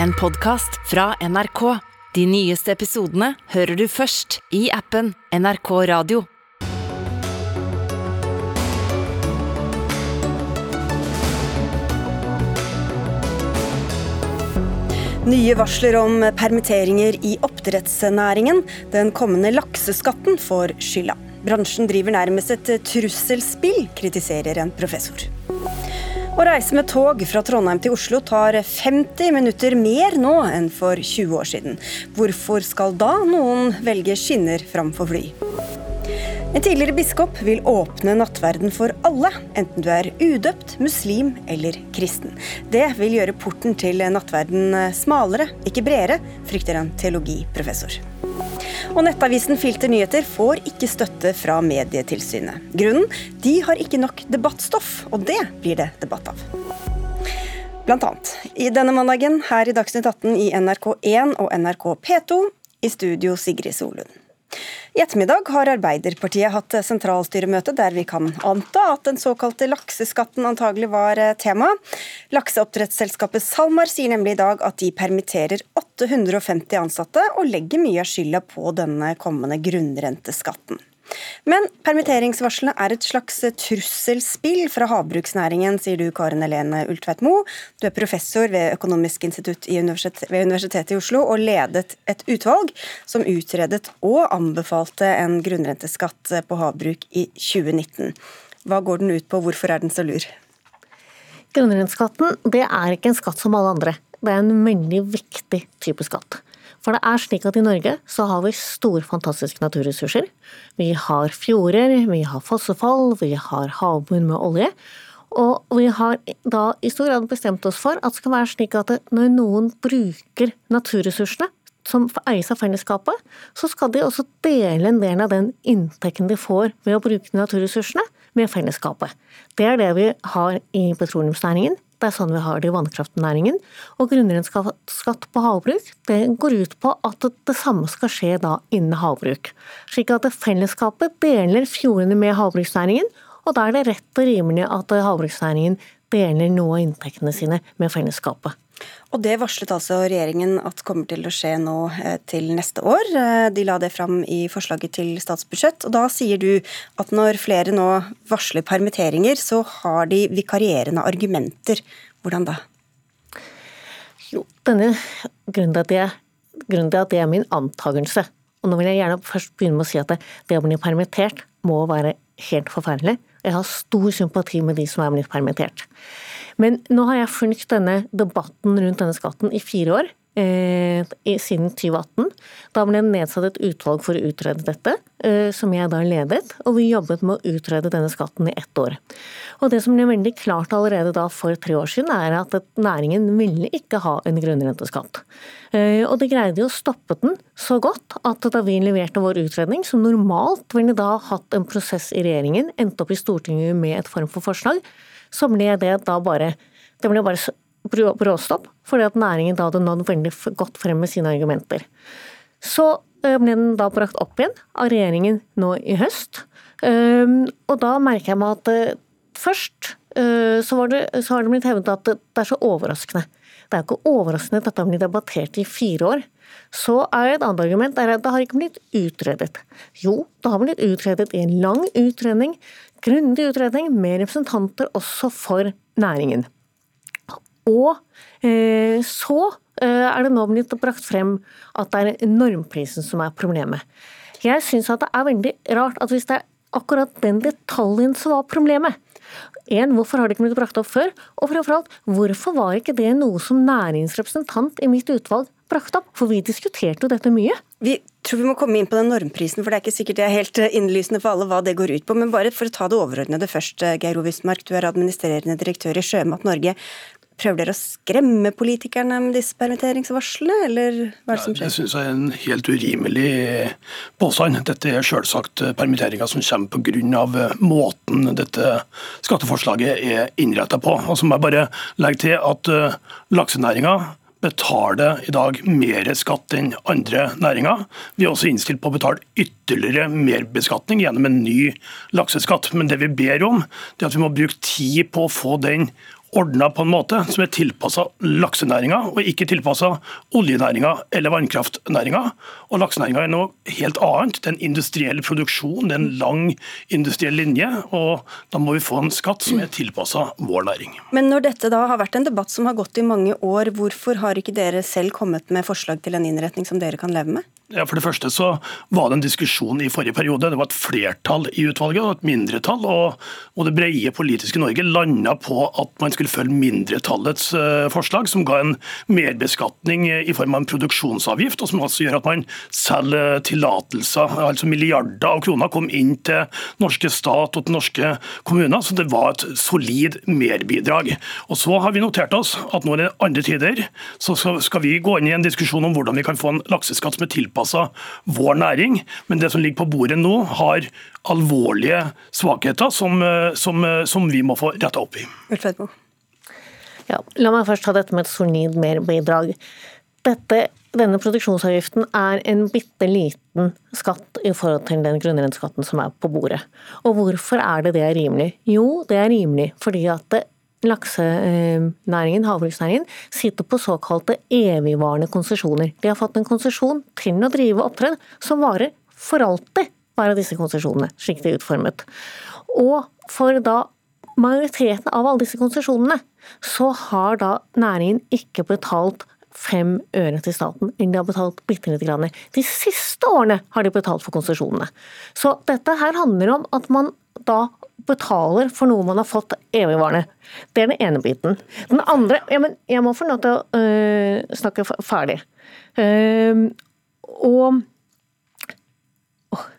en podkast fra NRK. De nyeste episodene hører du først i appen NRK Radio. Nye varsler om permitteringer i oppdrettsnæringen. Den kommende lakseskatten får skylda. Bransjen driver nærmest et trusselspill, kritiserer en professor. Å reise med tog fra Trondheim til Oslo tar 50 minutter mer nå enn for 20 år siden. Hvorfor skal da noen velge skinner framfor fly? En tidligere biskop vil åpne nattverden for alle, enten du er udøpt, muslim eller kristen. Det vil gjøre porten til nattverden smalere, ikke bredere, frykter en teologiprofessor. Og nettavisen Filter nyheter får ikke støtte fra Medietilsynet. Grunnen? De har ikke nok debattstoff, og det blir det debatt av. Blant annet i denne mandagen her i Dagsnytt 18 i NRK1 og NRK P2. I studio Sigrid Solund. I ettermiddag har Arbeiderpartiet hatt sentralstyremøte der vi kan anta at den såkalte lakseskatten antagelig var tema. Lakseoppdrettsselskapet SalMar sier nemlig i dag at de permitterer 850 ansatte, og legger mye av skylda på denne kommende grunnrenteskatten. Men permitteringsvarslene er et slags trusselspill fra havbruksnæringen, sier du Karen Helene Ultveit Moe. Du er professor ved Økonomisk institutt ved Universitetet i Oslo og ledet et utvalg som utredet og anbefalte en grunnrenteskatt på havbruk i 2019. Hva går den ut på, hvorfor er den så lur? Grunnrenteskatten er ikke en skatt som alle andre. Det er en veldig viktig type skatt. For det er slik at i Norge så har vi store, fantastiske naturressurser. Vi har fjorder, vi har fossefall, vi har havbunn med olje. Og vi har da i stor grad bestemt oss for at det skal være slik at når noen bruker naturressursene, som eies av fellesskapet, så skal de også dele en del av den inntekten de får ved å bruke naturressursene, med fellesskapet. Det er det vi har i petroleumsnæringen, det er sånn vi har det i vannkraftnæringen. Og grunnrenteskatt på havbruk det går ut på at det samme skal skje da innen havbruk. Slik at fellesskapet deler fjordene med havbruksnæringen, og da er det rett og rimelig at havbruksnæringen deler noe av inntektene sine med fellesskapet. Og Det varslet altså regjeringen at kommer til å skje nå eh, til neste år. Eh, de la det fram i forslaget til statsbudsjett. og Da sier du at når flere nå varsler permitteringer, så har de vikarierende argumenter. Hvordan da? Jo, denne grunnen til at det, grunnen til at det er min antagelse. Og nå vil jeg gjerne først begynne med å si at det, det å bli permittert må være helt forferdelig. Jeg har stor sympati med de som er blitt permittert. Men nå har jeg fulgt denne debatten rundt denne skatten i fire år. Eh, siden 2018. Da ble det nedsatt et utvalg for å utrede dette, eh, som jeg da ledet. Og vi jobbet med å utrede denne skatten i ett år. Og det som ble veldig klart allerede da for tre år siden, er at næringen ville ikke ha en grunnrenteskatt. Eh, og de greide å stoppe den så godt at da vi leverte vår utredning, som normalt ville da hatt en prosess i regjeringen, endte opp i Stortinget med et form for forslag, så ble det da bare det ble bare bråstopp, fordi at næringen da hadde nådd veldig godt frem med sine argumenter. Så eh, ble den da brakt opp igjen av regjeringen nå i høst. Ehm, og da merker jeg meg at eh, først eh, så, det, så har det blitt hevdet at det er så overraskende. Det er jo ikke overraskende at dette har blitt debattert i fire år. Så er et annet argument er at det har ikke blitt utredet. Jo, det har blitt utredet i en lang utredning grundig utredning med representanter også for næringen. Og eh, så eh, er det nå blitt brakt frem at det er normprisen som er problemet. Jeg syns at det er veldig rart at hvis det er akkurat den detaljen som var problemet, en, hvorfor har det ikke blitt brakt opp før? Og fremfor alt, hvorfor var ikke det noe som næringsrepresentant i mitt utvalg brakte opp? For vi diskuterte jo dette mye. Vi tror vi må komme inn på den normprisen, for det er ikke sikkert det er helt eh, innlysende for alle hva det går ut på. Men bare for å ta det overordnede først, Geir Ovismark, du er administrerende direktør i Sjømat Norge. Prøver dere å skremme politikerne med disse permitteringsvarslene, eller hva er det som skjer? Ja, det synes jeg er en helt urimelig påstand. Dette er selvsagt permitteringer som kommer pga. måten dette skatteforslaget er innretta på. Og så må jeg bare legge til at eh, laksenæringa betaler i dag mer skatt enn andre næringer. Vi er også innstilt på å betale ytterligere merbeskatning gjennom en ny lakseskatt. Men det vi ber om, det er at vi må bruke tid på å få den ordna på en måte som er tilpassa laksenæringa, og ikke tilpassa oljenæringa eller vannkraftnæringa. Og Laksenæringa er noe helt annet. Det er en industriell produksjon, det er en lang industriell linje. og Da må vi få en skatt som er tilpassa vår næring. Men når dette da har vært en debatt som har gått i mange år, hvorfor har ikke dere selv kommet med forslag til en innretning som dere kan leve med? Ja, For det første så var det en diskusjon i forrige periode. Det var et flertall i utvalget og et mindretall. Og, og det brede politiske Norge landa på at man skulle følge mindretallets uh, forslag, som ga en merbeskatning i form av en produksjonsavgift, og som altså gjør at man selger tillatelser. Altså milliarder av kroner kom inn til norske stat og til norske kommuner, så det var et solid merbidrag. Og Så har vi notert oss at nå er det andre tider, så skal vi gå inn i en diskusjon om hvordan vi kan få en lakseskatt som er tilpasset tilpassa vår næring. Men det som ligger på bordet nå, har alvorlige svakheter som, eh, som, eh, som vi må få retta opp i. Ja, la meg først ta dette med et solid merbidrag. Dette, denne produksjonsavgiften er en bitte liten skatt i forhold til den grunnrenteskatten som er på bordet. Og hvorfor er det det er rimelig? Jo, det er rimelig fordi at det laksenæringen, havbruksnæringen, sitter på såkalte evigvarende konsesjoner. De har fått en konsesjon til å drive oppdrett som varer for alltid, hver av disse konsesjonene, slik de er utformet. Og for da majoriteten av alle disse konsesjonene, så har da næringen ikke betalt fem øre til staten enn de har betalt bitte lite grann. De siste årene har de betalt for konsesjonene. Så dette her handler om at man da betaler for noe man har fått evigvarende. Det er den ene biten. Den andre ja, men Jeg må få lov til å øh, snakke ferdig. Uh, og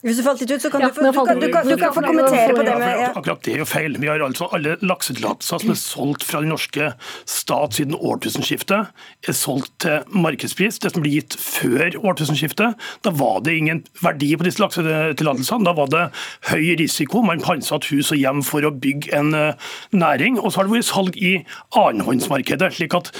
hvis du falt litt ut, så kan, ja, du, få, du, kan, du, kan, du, kan, få kommentere på det. Med, ja. Akkurat det er jo feil. Vi har altså Alle laksetillatelser som er solgt fra den norske stat siden årtusenskiftet, er solgt til markedspris. Det som ble gitt før årtusenskiftet, da var det ingen verdi på disse laksetillatelsene. Da var det høy risiko. Man pantsatte hus og hjem for å bygge en eh, næring. Og så har det vært salg i annenhåndsmarkedet, slik at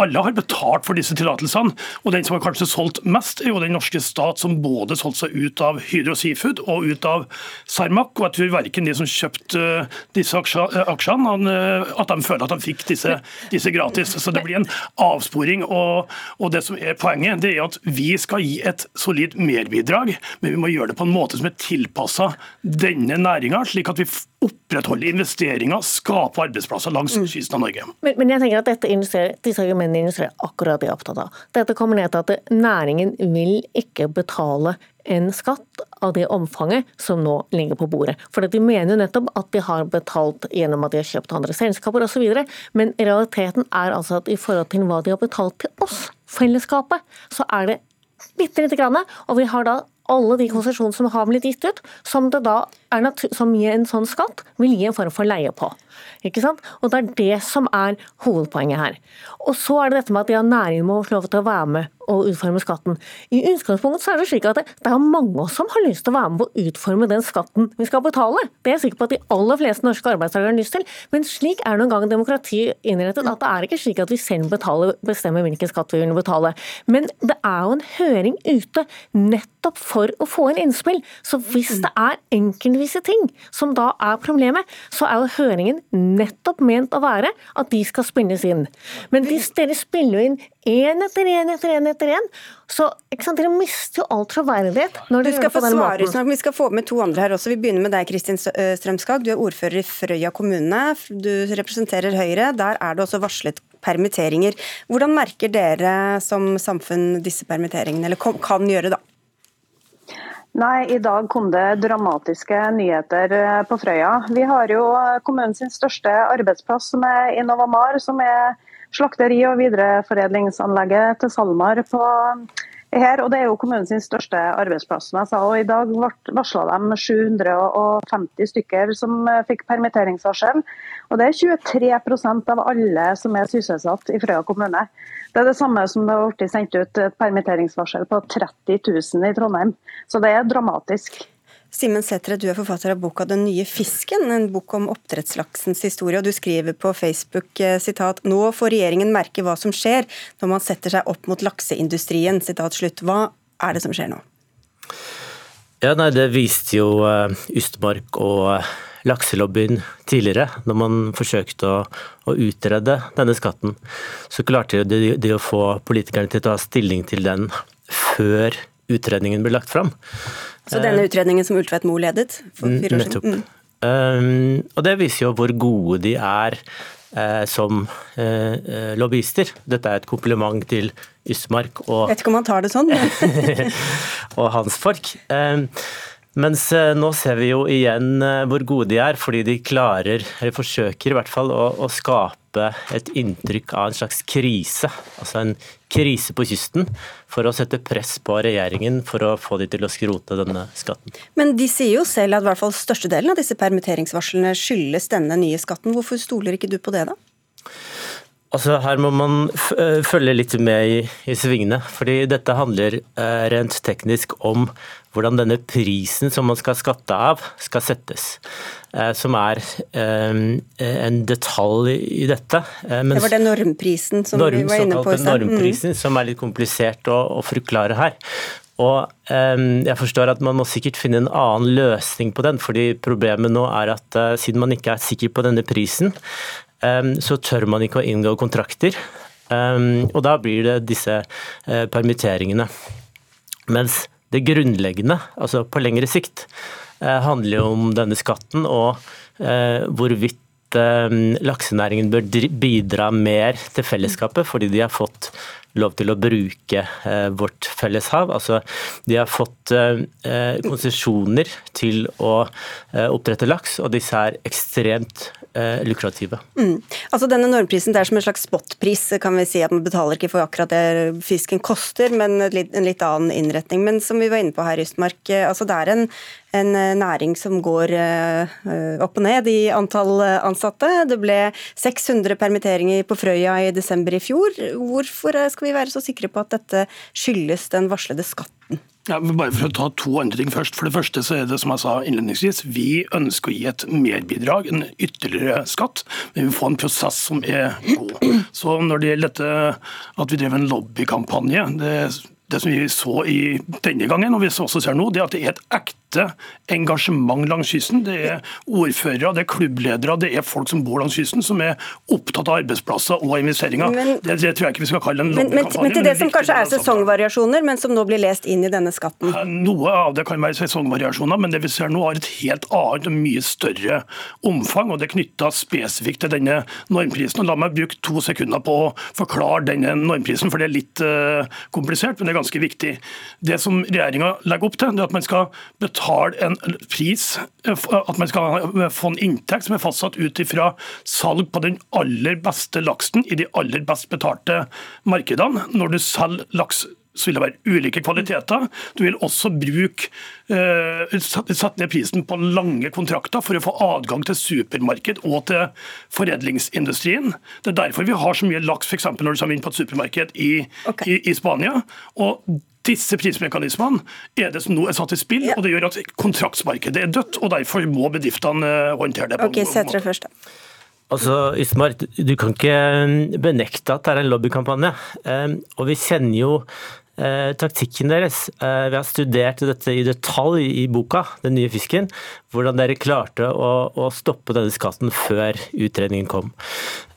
alle har betalt for disse tillatelsene. Og den som har kanskje solgt mest, er jo den norske stat, som både solgte seg ut av Hydro Seafood og ut av Cermaq. Og jeg tror verken de som kjøpte eh, disse aksjene, eh, at de føler at de fikk disse, disse gratis. Så det blir en avsporing. Og, og, det som er poenget, det er at vi skal gi et solid merbidrag, men vi må gjøre det på en måte som er tilpassa denne næringa, slik at vi opprettholder investeringer, skaper arbeidsplasser langs mm. kysten av Norge. Men, men, jeg tenker at disse argumentene illustrerer akkurat det jeg er opptatt av. Dette kommer ned til at næringen vil ikke betale en skatt av det omfanget som nå ligger på bordet. For De mener jo nettopp at de har betalt gjennom at de har kjøpt andre selskaper osv., men realiteten er altså at i forhold til hva de har betalt til oss, fellesskapet, så er det bitte lite grann. Og vi har da alle de konsesjonene som har blitt gitt ut, som, det da er som gir en sånn skatt, vil gi en form for leie på. Ikke sant? Og Det er det som er hovedpoenget her. Og så er det dette med at ja, næringen må få lov til å være med og utforme skatten. I utgangspunktet så er det slik at det, det er mange som har lyst til å være med på å utforme den skatten vi skal betale. Det er jeg sikker på at de aller fleste norske arbeidstakere har lyst til. Men slik er noen gang demokrati innrettet at det er ikke slik at vi selv betaler, bestemmer hvilken skatt vi vil betale. Men det er jo en høring ute nettopp for å få en innspill. Så hvis det er enkeltvise ting som da er problemet, så er jo høringen nettopp ment å være at de skal spilles inn. Men hvis dere spiller inn én etter én etter én etter én, så dere mister jo all troverdighet. når dere gjør på den måten. Snart. Vi skal få med to andre her også. Vi begynner med deg, Kristin eh, Strømskag. Du er ordfører i Frøya kommune. Du representerer Høyre. Der er det også varslet permitteringer. Hvordan merker dere som samfunn disse permitteringene, eller kan gjøre, da? Nei, I dag kom det dramatiske nyheter eh, på Frøya. Vi har jo kommunens største arbeidsplass, som er Innovamar, som er slakteri- og videreforedlingsanlegget til SalMar på her, og Det er jo kommunens største arbeidsplass. som jeg sa, og I dag varsla de 750 stykker som eh, fikk permitteringsvarsel. og Det er 23% av alle som er sysselsatt i Frøya kommune. Det er det samme som det har blitt sendt ut et permitteringsvarsel på 30 000 i Trondheim. Så det er dramatisk. Simen Sætre, du er forfatter av boka 'Den nye fisken', en bok om oppdrettslaksens historie. og Du skriver på Facebook eh, sitat, 'Nå får regjeringen merke hva som skjer når man setter seg opp mot lakseindustrien'. Sitat slutt. Hva er det som skjer nå? Ja, nei, Det viste jo Ystmark og uh, lakselobbyen tidligere, når man forsøkte å, å utrede denne skatten, så klarte de, de, å få politikerne til å ta stilling til den før utredningen ble lagt fram. Så denne utredningen som Ultvedt Moe ledet for fire år siden? Nettopp. Mm. Um, og det viser jo hvor gode de er eh, som eh, eh, lobbyister. Dette er et kompliment til Ysmark og Jeg Vet ikke om han tar det sånn. og hans folk. Um, mens eh, nå ser vi jo igjen eh, hvor gode de er, fordi de klarer, eller forsøker i hvert fall, å, å skape et inntrykk av en slags krise. Altså en krise på kysten, for å sette press på regjeringen for å få de til å skrote denne skatten. Men de sier jo selv at i hvert fall størstedelen av disse permitteringsvarslene skyldes denne nye skatten. Hvorfor stoler ikke du på det, da? Altså Her må man eh, følge litt med i, i svingene. fordi Dette handler eh, rent teknisk om hvordan denne prisen som man skal skatte av, skal settes. Eh, som er eh, en detalj i dette. Mens, det var den normprisen som norm, vi var inne på i stad. Normprisen, mm. som er litt komplisert å, å forklare her. Og Jeg forstår at man må sikkert finne en annen løsning på den, fordi problemet nå er at siden man ikke er sikker på denne prisen, så tør man ikke å inngå kontrakter. Og da blir det disse eh, permitteringene. Mens det grunnleggende, altså på lengre sikt, eh, handler jo om denne skatten og eh, hvorvidt laksenæringen bør bidra mer til fellesskapet fordi de har fått lov til å bruke vårt felleshav. Altså, de har fått konsesjoner til å oppdrette laks, og disse er ekstremt eh, lukrative. Mm. Altså denne normprisen det er som en slags spotpris, kan vi si. at Man betaler ikke for akkurat det fisken koster, men en litt annen innretning. Men som vi var inne på her, Ystmark, eh, altså det er en, en eh, næring som går eh, opp og ned i antall ansatte. Det ble 600 permitteringer på Frøya i desember i fjor. Hvorfor skal vi være så sikre på at dette skyldes den varslede skatten? Ja, men bare for å ta to andre ting først. For det første så er det som jeg sa innledningsvis, vi ønsker å gi et merbidrag, en ytterligere skatt. Men vi får en prosess som er god. Så når det gjelder dette at vi drev en lobbykampanje det, det som vi så i denne gangen, og vi også ser nå, det er at det er et ekte ekte engasjement langs kysten. Det er ordførere, det er klubbledere, det er folk som bor langs kysten, som er opptatt av arbeidsplasser og investeringer. Men, det, det, tror jeg ikke vi skal kalle en lobbykampanje. Men, men, til det som kanskje er sesongvariasjoner, men som nå blir lest inn i denne skatten? Noe av det kan være sesongvariasjoner, men det vi ser nå har et helt annet og mye større omfang. og Det er knytta spesifikt til denne normprisen. og La meg bruke to sekunder på å forklare denne normprisen, for det er litt uh, komplisert, men det er ganske viktig. Det som regjeringa legger opp til, det er at man skal betale betale en pris, at man skal få en inntekt som er fastsatt ut ifra salg på den aller beste laksen i de aller best betalte markedene. Når du selger laks så vil det være ulike kvaliteter. Du vil også bruke eh, sette ned prisen på lange kontrakter for å få adgang til supermarked og til foredlingsindustrien. Det er derfor vi har så mye laks f.eks. når du kommer inn på et supermarked i, okay. i, i Spania. Og disse prismekanismene er det som nå er satt i spill, ja. og det gjør at kontraktsmarkedet er dødt. og Derfor må bedriftene eh, håndtere det. på okay, en måte. Først, da. Altså, Ismar, du kan ikke benekte at det er en lobbykampanje. Eh, og vi kjenner jo eh, taktikken deres. Eh, vi har studert dette i detalj i boka, Den nye fisken. Hvordan dere klarte å, å stoppe denne skatten før utredningen kom.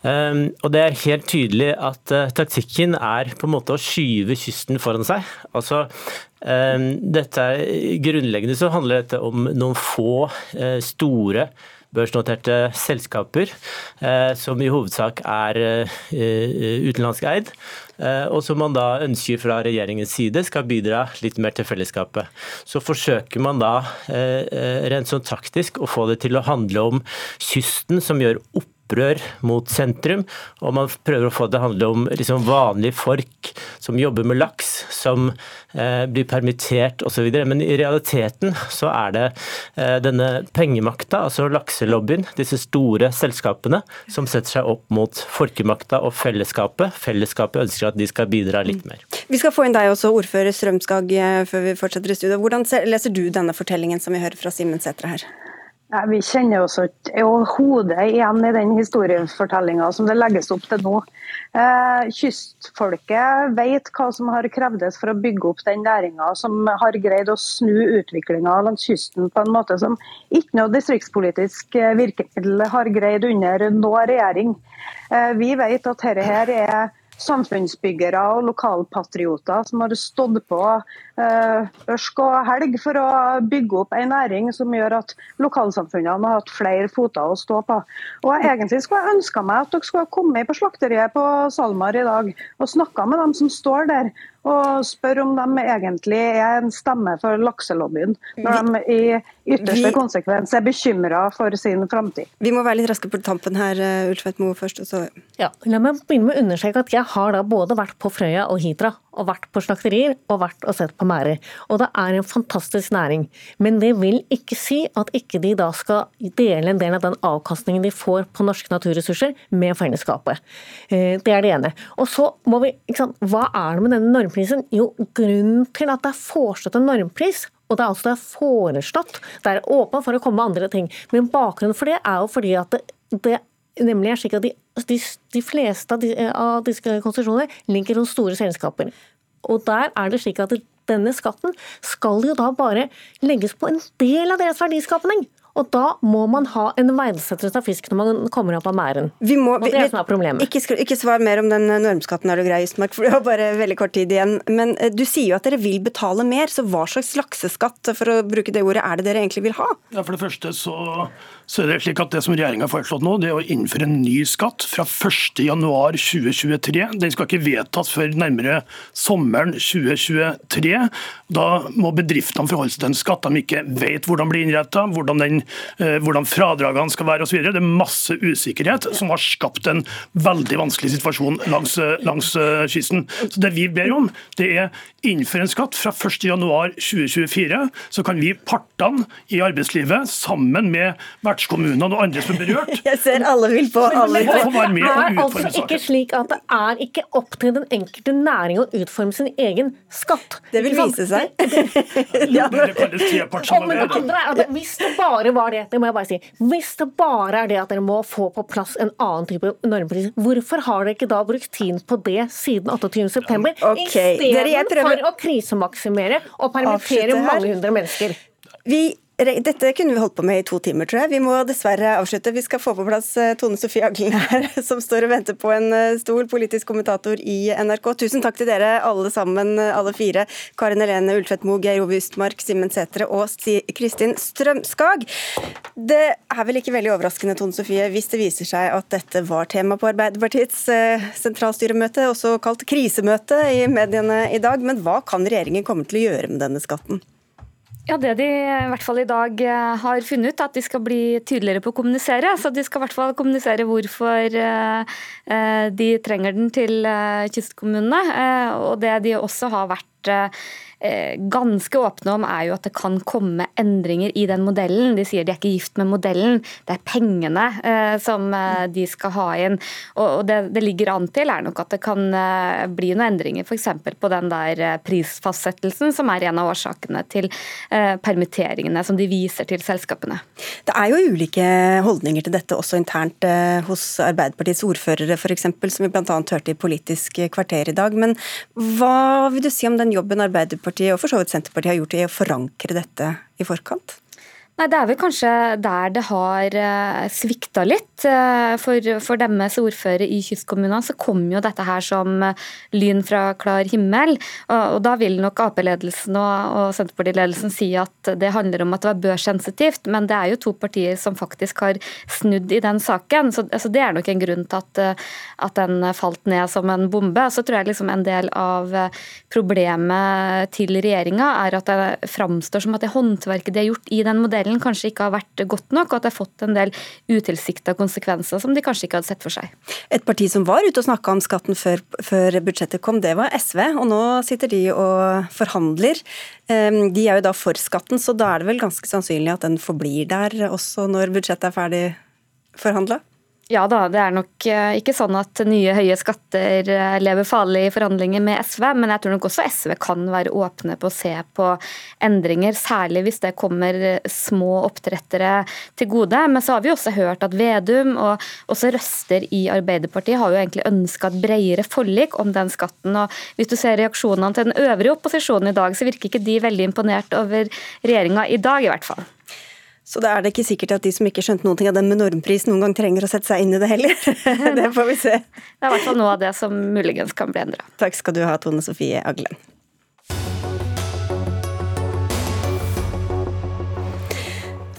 Um, og det er helt tydelig at taktikken er på en måte å skyve kysten foran seg. Altså, dette er, Grunnleggende så handler dette om noen få store børsnoterte selskaper, eh, som i hovedsak er eh, utenlandsk eid. Eh, og som man da ønsker fra regjeringens side skal bidra litt mer til fellesskapet. Så forsøker man da rent sånn taktisk å få det til å handle om kysten, som gjør opp opprør mot sentrum. Og man prøver å få det å handle om liksom vanlige folk som jobber med laks, som eh, blir permittert osv. Men i realiteten så er det eh, denne pengemakta, altså lakselobbyen, disse store selskapene, som setter seg opp mot folkemakta og fellesskapet. Fellesskapet ønsker at de skal bidra litt mer. Vi skal få inn deg også, ordfører Strømskag, eh, før vi fortsetter i studio. Hvordan leser du denne fortellingen som vi hører fra Simen Sætre her? Ja, vi kjenner oss ikke overhodet igjen i den historiefortellinga som det legges opp til nå. Eh, kystfolket vet hva som har krevdes for å bygge opp den næringa som har greid å snu utviklinga langs kysten på en måte som ikke noe distriktspolitisk eh, virkemiddel har greid under nå regjering. Eh, vi vet at dette her er samfunnsbyggere og lokalpatrioter som har stått på eh, ørsk og helg for å bygge opp en næring som gjør at lokalsamfunnene har hatt flere foter å stå på. Og Egentlig skulle jeg ønska meg at dere skulle ha kommet på slakteriet på SalMar i dag og snakka med dem som står der og spør om de egentlig er en stemme for lakselobbyen, når de i ytterste vi, konsekvens er bekymra for sin framtid. Vi må være litt raske på tampen her, Ulfveit Moe først. Så... Ja, la meg begynne med å understreke at jeg har da både vært på Frøya og Hitra og vært på slakterier og vært og sett på merder. Og det er en fantastisk næring. Men det vil ikke si at ikke de da skal dele en del av den avkastningen de får på norske naturressurser med fellesskapet. Eh, det er det ene. Og så må vi, sant, Hva er det med denne normprisen? Jo, grunnen til at det er foreslått en normpris, og det er altså det er foreslått, det er åpent for å komme med andre ting. Men bakgrunnen for det er jo fordi at det, det nemlig er slik at de, de, de fleste av, de, av disse konsesjonene ligger hos store selskaper. Og der er det slik at denne skatten skal jo da bare legges på en del av deres verdiskapning. Og da må man ha en verdsettelse av fisk når man kommer opp av mæren. Vi må, og det er det som er problemet. Ikke, ikke, svar mer om den normskatten, er du grei, Ystmark, for du har bare veldig kort tid igjen. Men eh, du sier jo at dere vil betale mer, så hva slags lakseskatt for å bruke det ordet, er det dere egentlig vil ha? Ja, For det første så så er det slik at det som regjeringa har foreslått nå, det er å innføre en ny skatt fra 1.1.2023. Den skal ikke vedtas før nærmere sommeren 2023. Da må bedriftene forholde seg til en skatt de ikke vet hvordan blir innretta, hvordan, den, hvordan fradragene skal være osv. Det er masse usikkerhet som har skapt en veldig vanskelig situasjon langs, langs eh, kysten. Så Det vi ber om, det er innføre en skatt fra 1.1.2024. Så kan vi partene i arbeidslivet sammen med vertskommunene og andre som er berørt. Jeg ser alle vil på alle. vil på. Det er altså ikke slik at det er ikke opp til den enkelte næring å utforme sin egen skatt. Det vil vise seg. ja, men, det andre er at Hvis det bare var det, det må jeg bare si. Hvis det bare er det at dere må få på plass en annen type normpris, hvorfor har dere ikke da brukt tiden på det siden 28.9? Okay. Istedenfor å krisemaksimere og permittere mange hundre mennesker. Vi dette kunne vi holdt på med i to timer, tror jeg. Vi må dessverre avslutte. Vi skal få på plass eh, Tone Sofie Aglen her, som står og venter på en eh, stol, politisk kommentator i NRK. Tusen takk til dere alle sammen, eh, alle fire. Karin Helene Ultvedt Moe, Geir Ove Ustmark, Simen Sætre og Kristin Strømskag. Det er vel ikke veldig overraskende, Tone Sofie, hvis det viser seg at dette var tema på Arbeiderpartiets sentralstyremøte, også kalt krisemøte i mediene i dag. Men hva kan regjeringen komme til å gjøre med denne skatten? Ja, Det de i hvert fall i dag eh, har funnet ut, er at de skal bli tydeligere på å kommunisere. Så de skal i hvert fall kommunisere hvorfor eh, eh, de trenger den til kystkommunene. Og det de også har vært ganske åpne om, er jo at det kan komme endringer i den modellen. De sier de er ikke gift med modellen, det er pengene eh, som eh, de skal ha inn. Og det det ligger an til, er nok at det kan bli noen endringer f.eks. på den der prisfastsettelsen, som er en av årsakene til permitteringene som de viser til selskapene. Det er jo ulike holdninger til dette også internt hos Arbeiderpartiets ordførere f.eks., som vi bl.a. hørte i Politisk kvarter i dag. Men hva vil du si om den jobben Arbeiderpartiet og for så vidt Senterpartiet har gjort i å forankre dette i forkant? Nei, Det er vel kanskje der det har eh, svikta litt. Eh, for, for deres ordfører i kystkommunene så kom jo dette her som eh, lyn fra klar himmel. Og, og da vil nok Ap-ledelsen og, og Senterparti-ledelsen si at det handler om at det var børssensitivt, men det er jo to partier som faktisk har snudd i den saken. Så altså, det er nok en grunn til at, at, den falt ned som en bombe. Så tror jeg liksom en del av problemet til regjeringa er at det framstår som at det håndverket de har gjort i den modellen modellen kanskje ikke har vært godt nok, og at det har fått en del utilsikta konsekvenser som de kanskje ikke hadde sett for seg. Et parti som var ute og snakka om skatten før, før, budsjettet kom, det var SV. Og nå sitter de og forhandler. Ehm, de er jo da for skatten, så da er det vel ganske sannsynlig at den forblir der også når budsjettet er ferdig forhandla? Ja da, det er nok eh, ikke sånn at nye høye skatter eh, lever farlig i forhandlinger med SV, men jeg tror nok også SV kan være åpne på å se på endringer, særlig hvis det kommer eh, små oppdrettere til gode. Men så har vi også hørt at Vedum og også røster i Arbeiderpartiet har jo egentlig ønska et bredere forlik om den skatten. og Hvis du ser reaksjonene til den øvrige opposisjonen i dag, så virker ikke de veldig imponert over regjeringa i dag, i hvert fall. Så da er det ikke sikkert at de som ikke skjønte noen ting av den med normpris, noen gang trenger å sette seg inn i det heller. det får vi se. Det er i hvert fall noe av det som muligens kan bli endra. Takk skal du ha, Tone Sofie Aglen.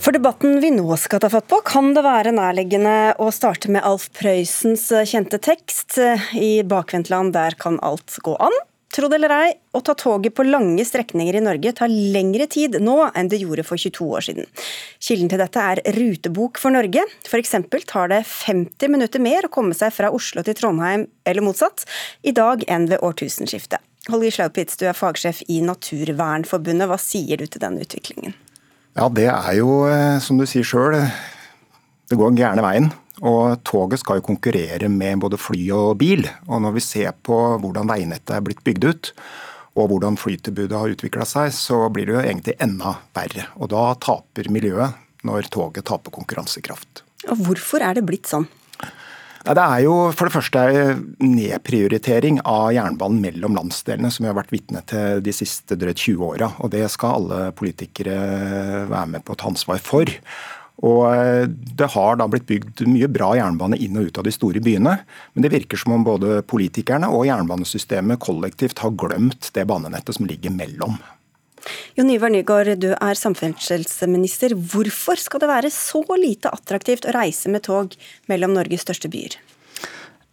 For debatten vi nå skal ta fatt på, kan det være nærliggende å starte med Alf Prøysens kjente tekst I bakvendtland der kan alt gå an. Tro det eller ei, å ta toget på lange strekninger i Norge tar lengre tid nå enn det gjorde for 22 år siden. Kilden til dette er Rutebok for Norge. F.eks. tar det 50 minutter mer å komme seg fra Oslo til Trondheim, eller motsatt, i dag enn ved årtusenskiftet. Holger Slaupitz, du er fagsjef i Naturvernforbundet. Hva sier du til denne utviklingen? Ja, Det er jo, eh, som du sier sjøl, det går gærne veien. Og toget skal jo konkurrere med både fly og bil. Og når vi ser på hvordan veinettet er blitt bygd ut, og hvordan flytilbudet har utvikla seg, så blir det jo egentlig enda verre. Og da taper miljøet når toget taper konkurransekraft. Og Hvorfor er det blitt sånn? Det er jo for det første nedprioritering av jernbanen mellom landsdelene, som vi har vært vitne til de siste drøyt 20 åra. Og det skal alle politikere være med på å ta ansvar for. Og eh, Det har da blitt bygd mye bra jernbane inn og ut av de store byene, men det virker som om både politikerne og jernbanesystemet kollektivt har glemt det banenettet som ligger mellom. Jon Ivar Nygaard, du er samferdselsminister. Hvorfor skal det være så lite attraktivt å reise med tog mellom Norges største byer?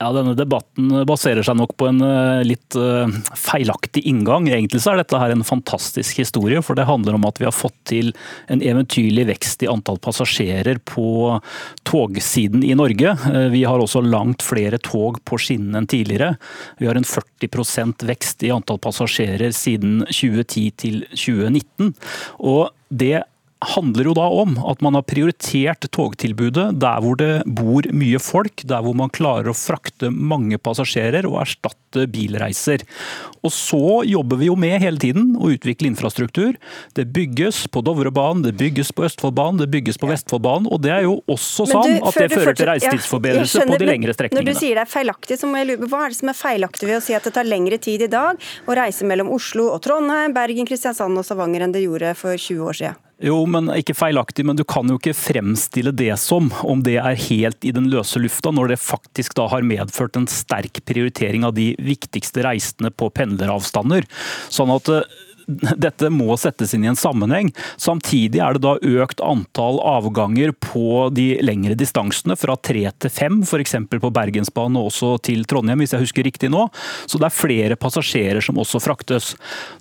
Ja, Denne debatten baserer seg nok på en eh, litt eh, feilaktig inngang. Egentlig så er dette her en fantastisk historie, for det handler om at vi har fått til en eventyrlig vekst i antall passasjerer på togsiden i Norge. Eh, vi har også langt flere tog på skinnene enn tidligere. Vi har en 40% vekst i antall passasjerer siden 2010 til 2019. Og det handler jo da om at man har prioritert togtilbudet der hvor det bor mye folk, der hvor man klarer å frakte mange passasjerer og erstatte bilreiser. Og så jobber vi jo med hele tiden å utvikle infrastruktur. Det bygges på Dovrebanen, det bygges på Østfoldbanen, det bygges på Vestfoldbanen. Og det er jo også sånn at det fører til reisetidsforbedrelse ja, på de lengre strekningene. Når du sier det er feilaktig, så må jeg lure på hva er det som er feilaktig ved å si at det tar lengre tid i dag å reise mellom Oslo og Trondheim, Bergen, Kristiansand og Stavanger enn det gjorde for 20 år siden? Jo, men ikke feilaktig, men du kan jo ikke fremstille det som om det er helt i den løse lufta, når det faktisk da har medført en sterk prioritering av de viktigste reisende på pendleravstander. Sånn at eh, dette må settes inn i en sammenheng. Samtidig er det da økt antall avganger på de lengre distansene, fra tre til fem, f.eks. på Bergensbanen og også til Trondheim, hvis jeg husker riktig nå. Så det er flere passasjerer som også fraktes.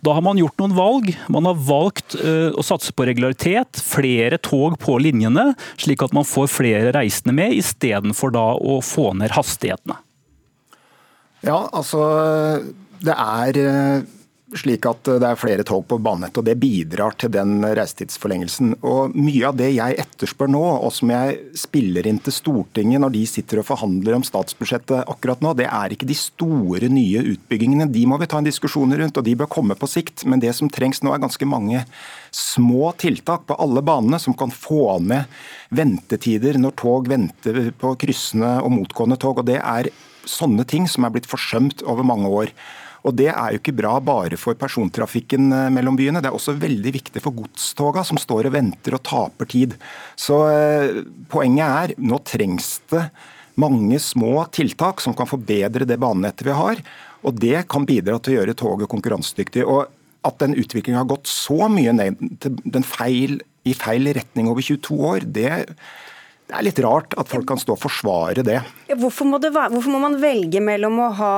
Da har man gjort noen valg. Man har valgt uh, å satse på regularitet, flere tog på linjene, slik at man får flere reisende med, istedenfor da å få ned hastighetene. Ja, altså det er eh, slik at det er flere tog på banenettet, og det bidrar til den reisetidsforlengelsen. Og Mye av det jeg etterspør nå, og som jeg spiller inn til Stortinget når de sitter og forhandler om statsbudsjettet akkurat nå, det er ikke de store, nye utbyggingene. De må vi ta en diskusjon rundt, og de bør komme på sikt. Men det som trengs nå, er ganske mange små tiltak på alle banene som kan få ned ventetider når tog venter på kryssende og motgående tog. og det er sånne ting som er blitt forsømt over mange år. Og Det er jo ikke bra bare for persontrafikken eh, mellom byene, det er også veldig viktig for godstoga som står og venter og taper tid. Så eh, Poenget er nå trengs det mange små tiltak som kan forbedre det banenettet vi har. Og det kan bidra til å gjøre toget konkurransedyktig. Og at den utviklingen har gått så mye ned til den feil, i feil retning over 22 år, det det er litt rart at folk kan stå og forsvare det. Hvorfor må, det være, hvorfor må man velge mellom å ha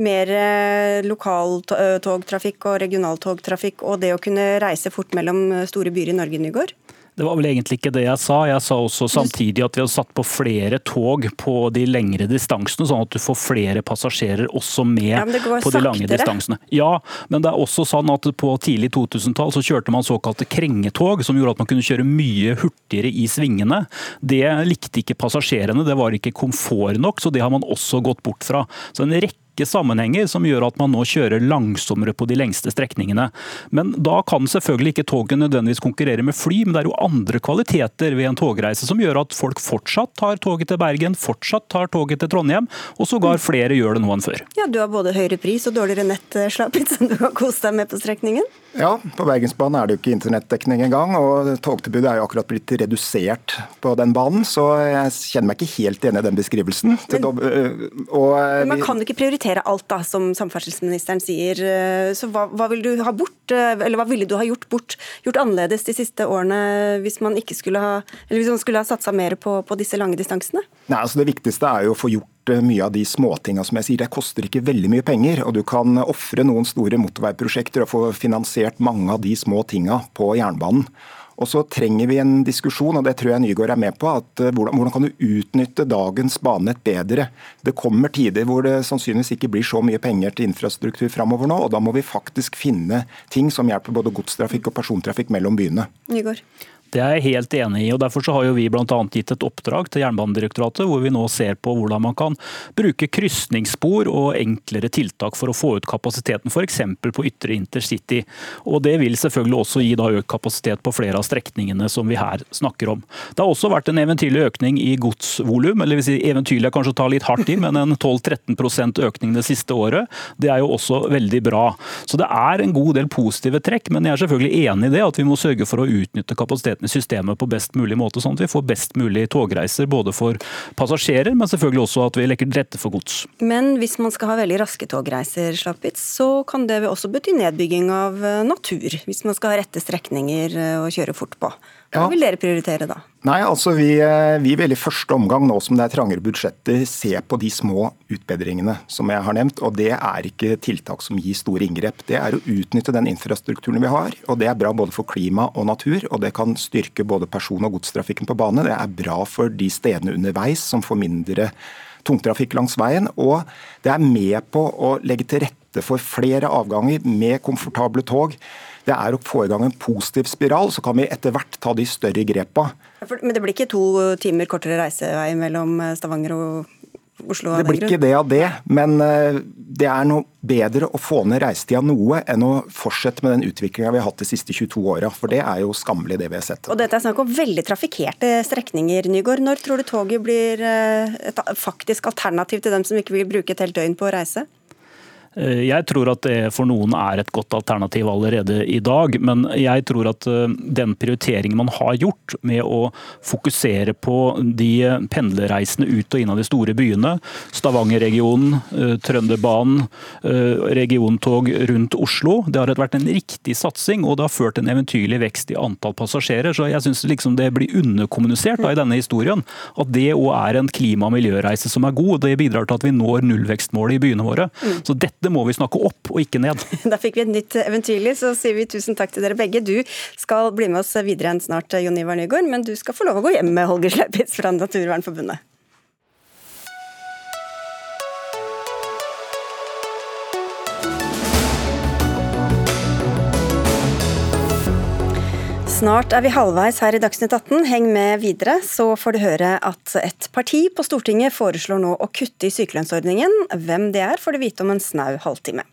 mer eh, lokaltogtrafikk og regionaltogtrafikk og det å kunne reise fort mellom store byer i Norge, Nygaard? Det var vel egentlig ikke det jeg sa. Jeg sa også samtidig at vi har satt på flere tog på de lengre distansene, sånn at du får flere passasjerer også med ja, på de lange distansene. Ja, men det er også sånn at på tidlig 2000-tall så kjørte man såkalte krengetog, som gjorde at man kunne kjøre mye hurtigere i svingene. Det likte ikke passasjerene, det var ikke komfort nok, så det har man også gått bort fra. Så en rekke rekke sammenhenger som gjør at man nå kjører langsommere på de lengste strekningene. Men da kan selvfølgelig ikke toget nødvendigvis konkurrere med fly, men det er jo andre kvaliteter ved en togreise som gjør at folk fortsatt tar toget til Bergen, fortsatt tar toget til Trondheim, og sågar flere gjør det nå enn før. Ja, Du har både høyere pris og dårligere nett, eh, Slapit, som du har kost deg med på strekningen? Ja, på Bergensbanen er det jo ikke internettdekning engang, og togtilbudet er jo akkurat blitt redusert på den banen, så jeg kjenner meg ikke helt enig i den beskrivelsen. Men, og, man kan ikke prioritere prioritere alt, da, som samferdselsministeren sier. Eh, så hva, hva, vil du ha bort, eh, eller hva ville du ha gjort bort, gjort annerledes de siste årene hvis man ikke skulle ha, eller hvis man skulle ha satsa mer på, på disse lange distansene? Nei, altså Det viktigste er jo å få gjort eh, mye av de småtinga som jeg sier. Det koster ikke veldig mye penger, og du kan ofre noen store motorveiprosjekter og få finansiert mange av de små tinga på jernbanen. Og så trenger vi en diskusjon, og det tror jeg Nygaard er med på, at eh, hvordan, hvordan kan du utnytte dagens banenett bedre? Det kommer tider hvor det sannsynligvis ikke blir så mye penger til infrastruktur framover nå, og da må vi faktisk finne ting som hjelper både godstrafikk og persontrafikk mellom byene. Nygaard. Det er jeg helt enig i. og Derfor har vi bl.a. gitt et oppdrag til Jernbanedirektoratet, hvor vi nå ser på hvordan man kan bruke krysningsspor og enklere tiltak for å få ut kapasiteten, f.eks. på ytre intercity. Og Det vil selvfølgelig også gi økt kapasitet på flere av strekningene som vi her snakker om. Det har også vært en eventyrlig økning i godsvolum, eller vil si eventyrlig er kanskje å ta litt hardt i, men en 12-13% økning det siste året. Det er jo også veldig bra. Så det er en god del positive trekk, men jeg er selvfølgelig enig i det at vi må sørge for å utnytte kapasiteten systemet på best mulig måte, sånn at vi får best mulig togreiser både for passasjerer, men selvfølgelig også at vi legger til rette for gods. Men hvis man skal ha veldig raske togreiser, Slappitz, så kan det også bety nedbygging av eh, natur, hvis man skal ha rette strekninger eh, å kjøre fort på. Hva vil dere prioritere da? Nei, altså vi, eh, vi, vil i første omgang, nå som det er trangere budsjetter, se på de små utbedringene som jeg har nevnt. og Det er ikke tiltak som gir store inngrep. Det er å utnytte den infrastrukturen vi har. og Det er bra både for klima og natur, og det kan styrke både person- og godstrafikken på bane. Det er bra for de stedene underveis som får mindre tungtrafikk langs veien. Og det er med på å legge til rette for flere avganger med komfortable tog det er å få i gang en positiv spiral, så kan vi etter hvert ta de større grepa. Men det blir ikke to timer kortere reisevei mellom eh, Stavanger og Oslo? Det blir ikke det av det, men eh, det er noe bedre å få ned reisetida noe enn å fortsette med den utviklinga vi har hatt de siste 22 åra. For det er jo skammelig, det vi har sett. Og dette er snakk om veldig trafikkerte strekninger, Nygård. Når tror du toget blir eh, et faktisk alternativ til dem som ikke vil bruke et helt døgn på å reise? Eh, jeg tror at det for noen er et godt alternativ allerede i dag, men jeg tror at eh, den prioriteringen man har gjort med å fokusere på de pendlerreisende ut og inn av de store byene, Stavanger-regionen, eh, Trønderbanen, regiontog rundt Oslo, det har vært en riktig satsing og det har ført en eventyrlig vekst i antall passasjerer. Så jeg syns liksom det blir underkommunisert da, i denne historien at det òg er en klima- og miljøreise som er god. og Det bidrar til at vi når nullvekstmålet i byene våre. Mm. Så dette det må vi snakke opp og ikke ned. Da fikk vi et nytt eventyrlig, så sier vi tusen takk til dere begge. Du skal bli med oss videre enn snart, Jon Ivar Nygaard, men du skal få lov å gå hjem med Holger Sleipitz fra Naturvernforbundet. Snart er vi halvveis her i Dagsnytt 18. Heng med videre, så får du høre at et parti på Stortinget foreslår nå å kutte i sykelønnsordningen. Hvem det er, får du vite om en snau halvtime.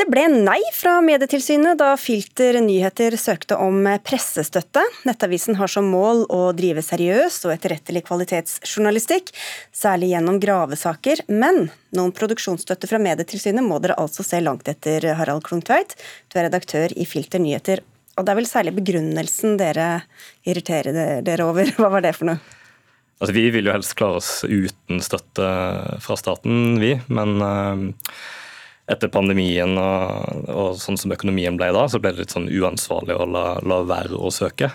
Det ble nei fra Medietilsynet da Filter nyheter søkte om pressestøtte. Nettavisen har som mål å drive seriøs og etterrettelig kvalitetsjournalistikk, særlig gjennom gravesaker. Men noen produksjonsstøtte fra Medietilsynet må dere altså se langt etter, Harald Klungtveit. Du er redaktør i Filter nyheter og det er vel særlig begrunnelsen dere irriterer dere over. Hva var det for noe? Altså, vi vil jo helst klare oss uten støtte fra staten, vi. Men uh, etter pandemien og, og, sånn som økonomien ble da, så ble det litt sånn uansvarlig å la, la være å søke.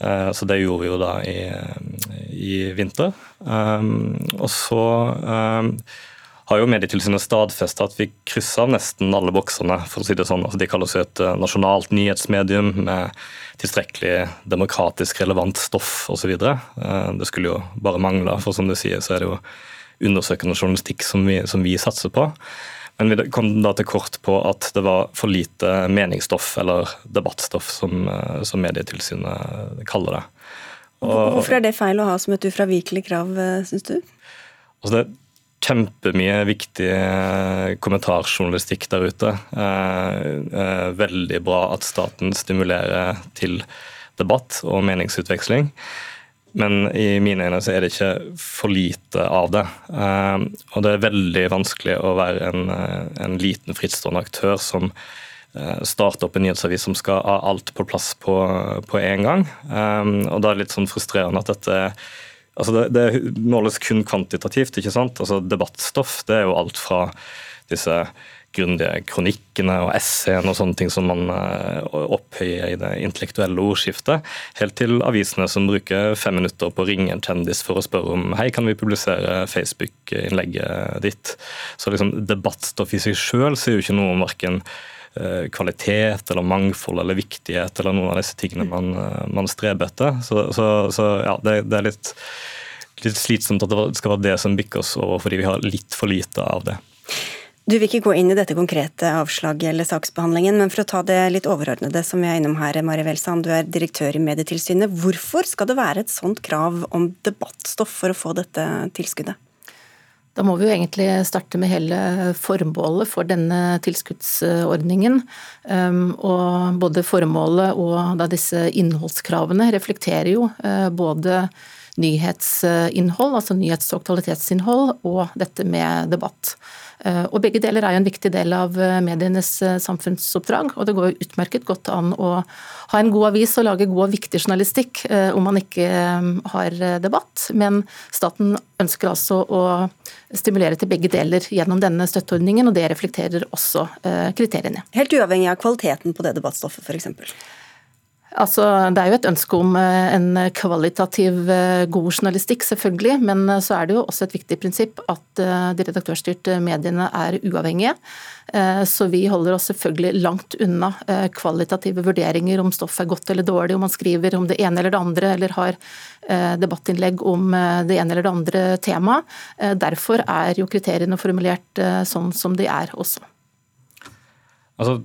Uh, så det gjorde vi jo da i, i vinter. Um, og så um, har jo Medietilsynet stadfesta at vi krysser av nesten alle boksene. for å si det sånn. Altså, de kaller seg et eh, nasjonalt nyhetsmedium med tilstrekkelig demokratisk relevant stoff osv. Eh, det skulle jo bare mangle, for som du sier, så er det jo undersøkende journalistikk som vi, som vi satser på. Men vi kom da til kort på at det var for lite meningsstoff, eller debattstoff, som, eh, som Medietilsynet kaller det. Og, Hvorfor er det feil å ha som et ufravikelig krav, syns du? Altså det kjempemye viktig eh, kommentarjournalistikk der ute. Eh, eh, veldig bra at staten stimulerer til debatt og meningsutveksling. Men i mine øyne så er det ikke for lite av det. Og det er veldig vanskelig å være en, en liten frittstående aktør som starter opp en nyhetsavis som skal ha alt på plass på, på en gang. Og da er det litt sånn frustrerende at dette Altså det, det, måles kun kvantitativt. ikke sant? Altså Debattstoff det er jo alt fra disse grundige kronikkene og essayene og sånne ting som man eh, opphøyer i det intellektuelle ordskiftet, helt til avisene som bruker fem minutter på å ringe en kjendis for å spørre om hei, kan vi publisere Facebook-innlegget ditt. Så liksom debattstoff i seg sjøl sier jo ikke noe om verken kvalitet eller mangfold eller viktighet eller noen av disse tingene man, eh, man streber etter. Så, så, så ja, det, det er litt litt slitsomt at det skal være det som bikker oss over, fordi vi har litt for lite av det. Du vil ikke gå inn i dette konkrete avslaget eller saksbehandlingen, men for å ta det litt overordnede som vi er innom her, Mari Welsand, du er direktør i Medietilsynet. Hvorfor skal det være et sånt krav om debattstoff for å få dette tilskuddet? Da må vi jo egentlig starte med hele formålet for denne tilskuddsordningen. Um, og både formålet og disse innholdskravene reflekterer jo uh, både nyhetsinnhold, altså nyhets- og aktualitetsinnhold, og dette med debatt. Eh, og Begge deler er jo en viktig del av eh, medienes eh, samfunnsoppdrag. og Det går jo utmerket godt an å ha en god avis og lage god og viktig journalistikk om man ikke har debatt. Men staten ønsker altså å stimulere til begge deler gjennom denne støtteordningen, og det reflekterer også kriteriene. Helt uavhengig av kvaliteten på det debattstoffet, f.eks.? Altså, det er jo et ønske om eh, en kvalitativ eh, god journalistikk, selvfølgelig. Men eh, så er det jo også et viktig prinsipp at de redaktørstyrte mediene er uavhengige. Så vi holder oss selvfølgelig langt unna kvalitative vurderinger om stoffet er godt eller dårlig, om man skriver om det ene eller det andre, eller har debattinnlegg om det ene eller det andre temaet. Derfor er jo kriteriene formulert sånn som de er også. Altså,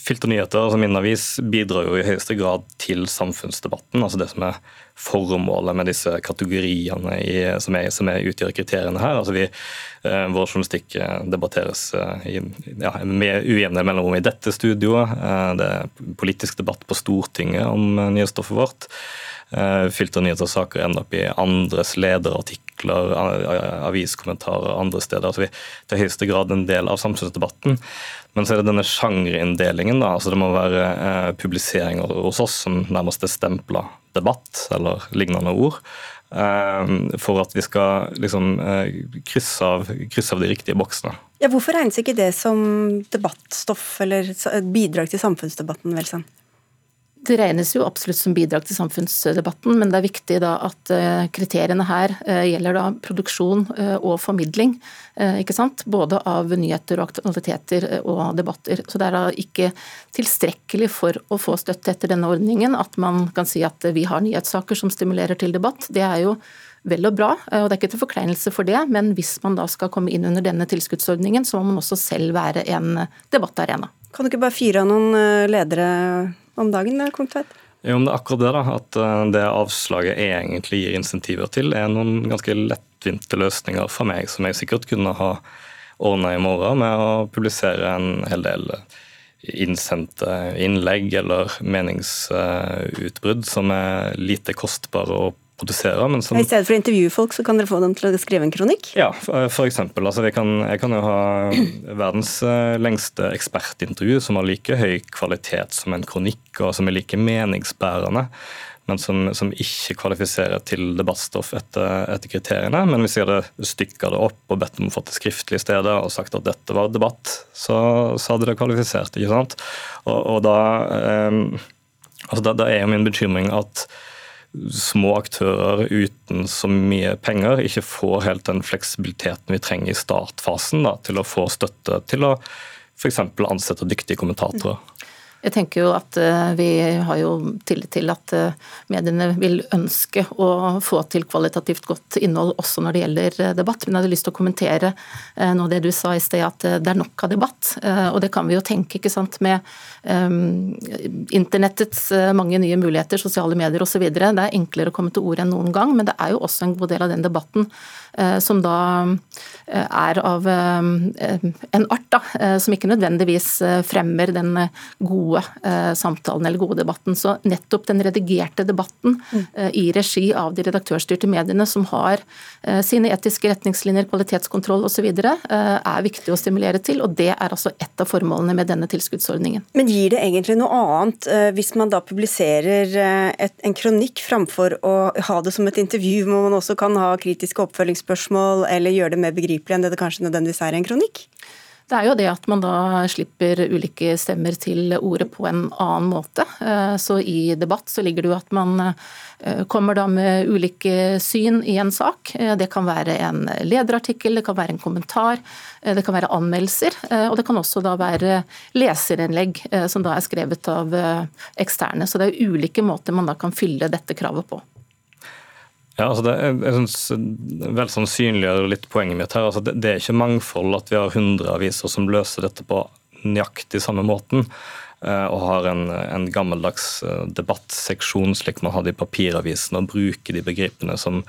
Filternyheter, altså min avis, bidrar jo i høyeste grad til samfunnsdebatten. altså Det som er formålet med disse kategoriene i, som, er, som er utgjør kriteriene her. altså vi, eh, Vår journalistikk eh, debatteres eh, i, ja, med ujevne mellomrom i dette studioet. Eh, det er politisk debatt på Stortinget om eh, nyhetsstoffet vårt. Eh, Filternyheter-saker ender opp i andres lederartikler, aviskommentarer andre steder. Altså vi, er i høyeste grad en del av samfunnsdebatten. Men så er det denne sjangerinndelingen. altså Det må være eh, publiseringer hos oss som nærmest er stempla debatt, eller lignende ord. Eh, for at vi skal liksom krysse, av, krysse av de riktige boksene. Ja, hvorfor regnes ikke det som debattstoff eller bidrag til samfunnsdebatten? Velsen? Det regnes jo absolutt som bidrag til samfunnsdebatten, men det er viktig da at eh, kriteriene her eh, gjelder da produksjon eh, og formidling. ikke sant? Både av nyheter og aktualiteter og debatter. Så det er da ikke tilstrekkelig for å få støtte etter denne ordningen at man kan si at vi har nyhetssaker som stimulerer til debatt. Det er jo vel og bra, og det er ikke til forkleinelse for det, men hvis man da skal komme inn under denne tilskuddsordningen, så må man også selv være en debattarena. Kan du ikke bare fyre av noen ledere om dagen, Kong Tveit? Jo, men det er akkurat det, da, at eh, det avslaget egentlig gir insentiver til, er noen ganske lettvinte løsninger for meg, som jeg sikkert kunne ha ordna i morgen med å publisere en hel del innsendte innlegg eller meningsutbrudd som er lite kostbare å produsere. Men som, I stedet for å intervjue folk, så kan dere få dem til å skrive en kronikk? Ja, eksempel. Altså, kan, jeg kan jo ha verdens eh, lengste ekspertintervju som har like høy kvalitet som en kronikk, og som er like meningsbærende. Men som, som ikke kvalifiserer til debattstoff etter, etter, kriteriene. Men hvis jeg hadde stykka det opp og bedt om å få det skriftlig i stedet og sagt at dette var debatt, så, så hadde det kvalifisert. ikke sant? Og, og da, eh, altså da, da er jo min bekymring at små aktører uten så mye penger ikke får helt den fleksibiliteten vi trenger i startfasen da, til å få støtte til å f.eks. ansette dyktige kommentatorer. Jeg tenker jo at eh, Vi har jo tillit til at eh, mediene vil ønske å få til kvalitativt godt innhold også når det gjelder eh, debatt. Men jeg hadde lyst til å kommentere noe av det du sa i sted, at det er nok av debatt. Og det kan vi jo tenke ikke sant, med um, internettets mange nye muligheter, sosiale medier osv. Det er enklere å komme til orde enn noen gang, men det er jo også en god del av den debatten som da er av en art da, som ikke nødvendigvis fremmer den gode eh, samtalen eller gode debatten. Så nettopp den redigerte debatten eh, i regi av de redaktørstyrte mediene, som har eh, sine etiske retningslinjer, kvalitetskontroll osv., er viktig å stimulere til. Og det er altså ett av formålene med denne tilskuddsordningen. Men gir det egentlig noe annet hvis man da publiserer et, en kronikk framfor å ha det som et intervju, hvor man også kan ha kritiske oppfølgingsspørsmål eller gjøre det mer begripelig enn det det kanskje nødvendigvis er i en kronikk? Det er jo det at man da slipper ulike stemmer til ordet på en annen måte. Eh, så i debatt så ligger det jo at man eh, kommer da med ulike syn i en sak. Eh, det kan være en lederartikkel, det kan være en kommentar, det kan være anmeldelser. Og det kan også da være leserinnlegg som da er skrevet av eksterne. Så det er ulike måter man da kan fylle dette kravet på. Ja, altså det, jeg synes vel sannsynliggjør litt poenget mitt her. Altså det, det, er ikke mangfold at vi har 100 aviser som løser dette på nøyaktig samme måten. Eh, og har en, en gammeldags eh, debattseksjon slik man hadde i papiravisen, og bruker de begrepene som,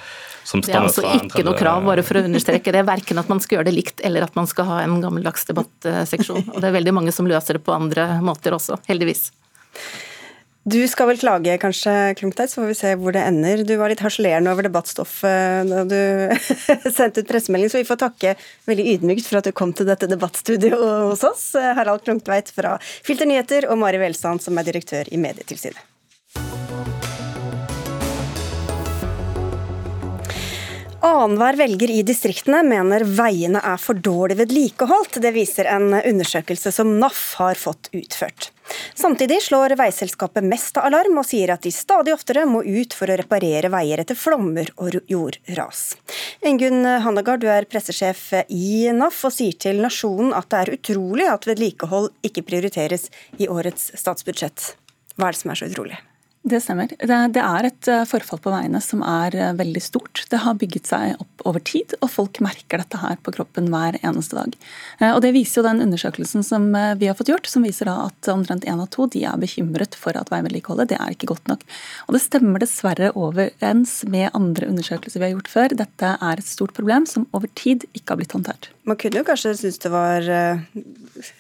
som stammer fra Det er altså ikke noe krav, bare for å understreke det. Verken at man skal gjøre det likt, eller at man skal ha en gammeldags debattseksjon. Og det er veldig mange som løser det på andre måter også, heldigvis. Du skal vel klage kanskje, Klungtveit, så får vi se hvor det ender. Du var litt harselerende over debattstoffet da du sendte ut pressemelding, så vi får takke veldig ydmykt for at du kom til dette debattstudioet hos oss. Harald Klungtveit fra Filter Nyheter og Mari Welsand, som er direktør i Medietilsynet. Annenhver velger i distriktene mener veiene er for dårlig vedlikeholdt. Det viser en undersøkelse som NAF har fått utført. Samtidig slår veiselskapet mest alarm og sier at de stadig oftere må ut for å reparere veier etter flommer og jordras. Engunn Hannegard, du er pressesjef i NAF og sier til Nasjonen at det er utrolig at vedlikehold ikke prioriteres i årets statsbudsjett. Hva er det som er så utrolig? Det stemmer. Det er et eh, forfall på veiene som er eh, veldig stort. Det har bygget seg opp over tid, og folk merker dette her på kroppen hver eneste dag. Eh, og Det viser jo den undersøkelsen som vi har fått gjort, som viser at omtrent én av to de er bekymret for at veivedlikeholdet det er ikke godt nok. Og Det stemmer dessverre overens med andre undersøkelser vi har gjort før. Dette er et stort problem som over tid ikke har blitt håndtert. Man kunne jo kanskje synes det var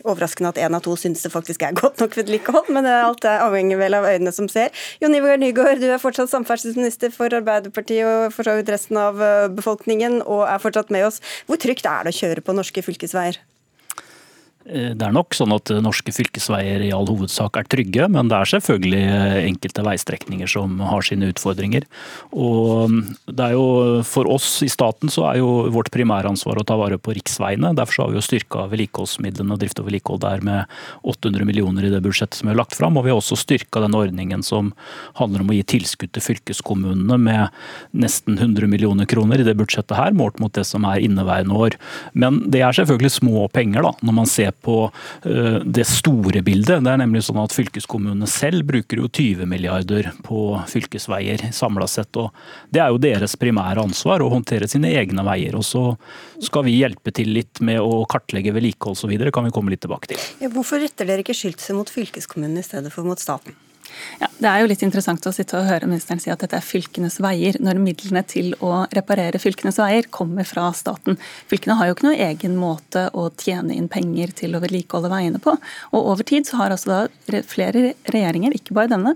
overraskende at én av to synes det faktisk er godt nok vedlikehold, men alt er avhengig vel av øynene som ser. Jon Ivar Nygaard, du er fortsatt samferdselsminister for Arbeiderpartiet og for så vidt resten av eh, befolkningen, og er fortsatt med oss. Hvor trygt er det å kjøre på norske fylkesveier? Eh, det er nok sånn at norske fylkesveier i all hovedsak er trygge, men det er selvfølgelig eh, enkelte veistrekninger som har sine utfordringer. Og mm, det er jo, For oss i staten så er jo vårt primæransvar å ta vare på riksveiene. Derfor har vi jo styrka vedlikeholdsmidlene og drift og vedlikehold der med 800 millioner i det budsjettet som vi har lagt fram. Og vi har også styrka den ordningen som handler om å gi tilskudd til fylkeskommunene med nesten 100 millioner kroner i det budsjettet her, målt mot det som er inneværende år. Men det er selvfølgelig små penger da, når man ser på eh, det store bildet. Det er nemlig sånn at Fylkeskommunene selv bruker jo 20 milliarder på fylkesveier samla sett. og Det er jo deres primære ansvar å håndtere sine egne veier. og Så skal vi hjelpe til litt med å kartlegge vedlikehold osv. kan vi komme litt tilbake til. Ja, hvorfor retter dere ikke skyldelsen mot fylkeskommunene i stedet for mot staten? Ja, Det er jo litt interessant å sitte og høre ministeren si at dette er fylkenes veier, når midlene til å reparere fylkenes veier kommer fra staten. Fylkene har jo ikke noe egen måte å tjene inn penger til å vedlikeholde veiene på. Og over tid så har altså da flere regjeringer, ikke bare denne,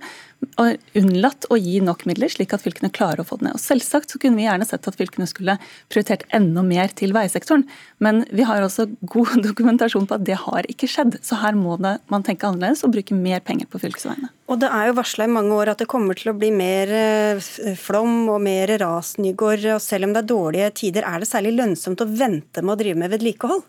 unnlatt å gi nok midler, slik at fylkene klarer å få det ned. Og Selvsagt så kunne vi gjerne sett at fylkene skulle prioritert enda mer til veisektoren, men vi har også god dokumentasjon på at det har ikke skjedd. Så her må det, man tenke annerledes og bruke mer penger på fylkesveiene. Og Det er jo varsla i mange år at det kommer til å bli mer eh, flom og mer ras, Nygård. Og selv om det er dårlige tider, er det særlig lønnsomt å vente med å drive med vedlikehold?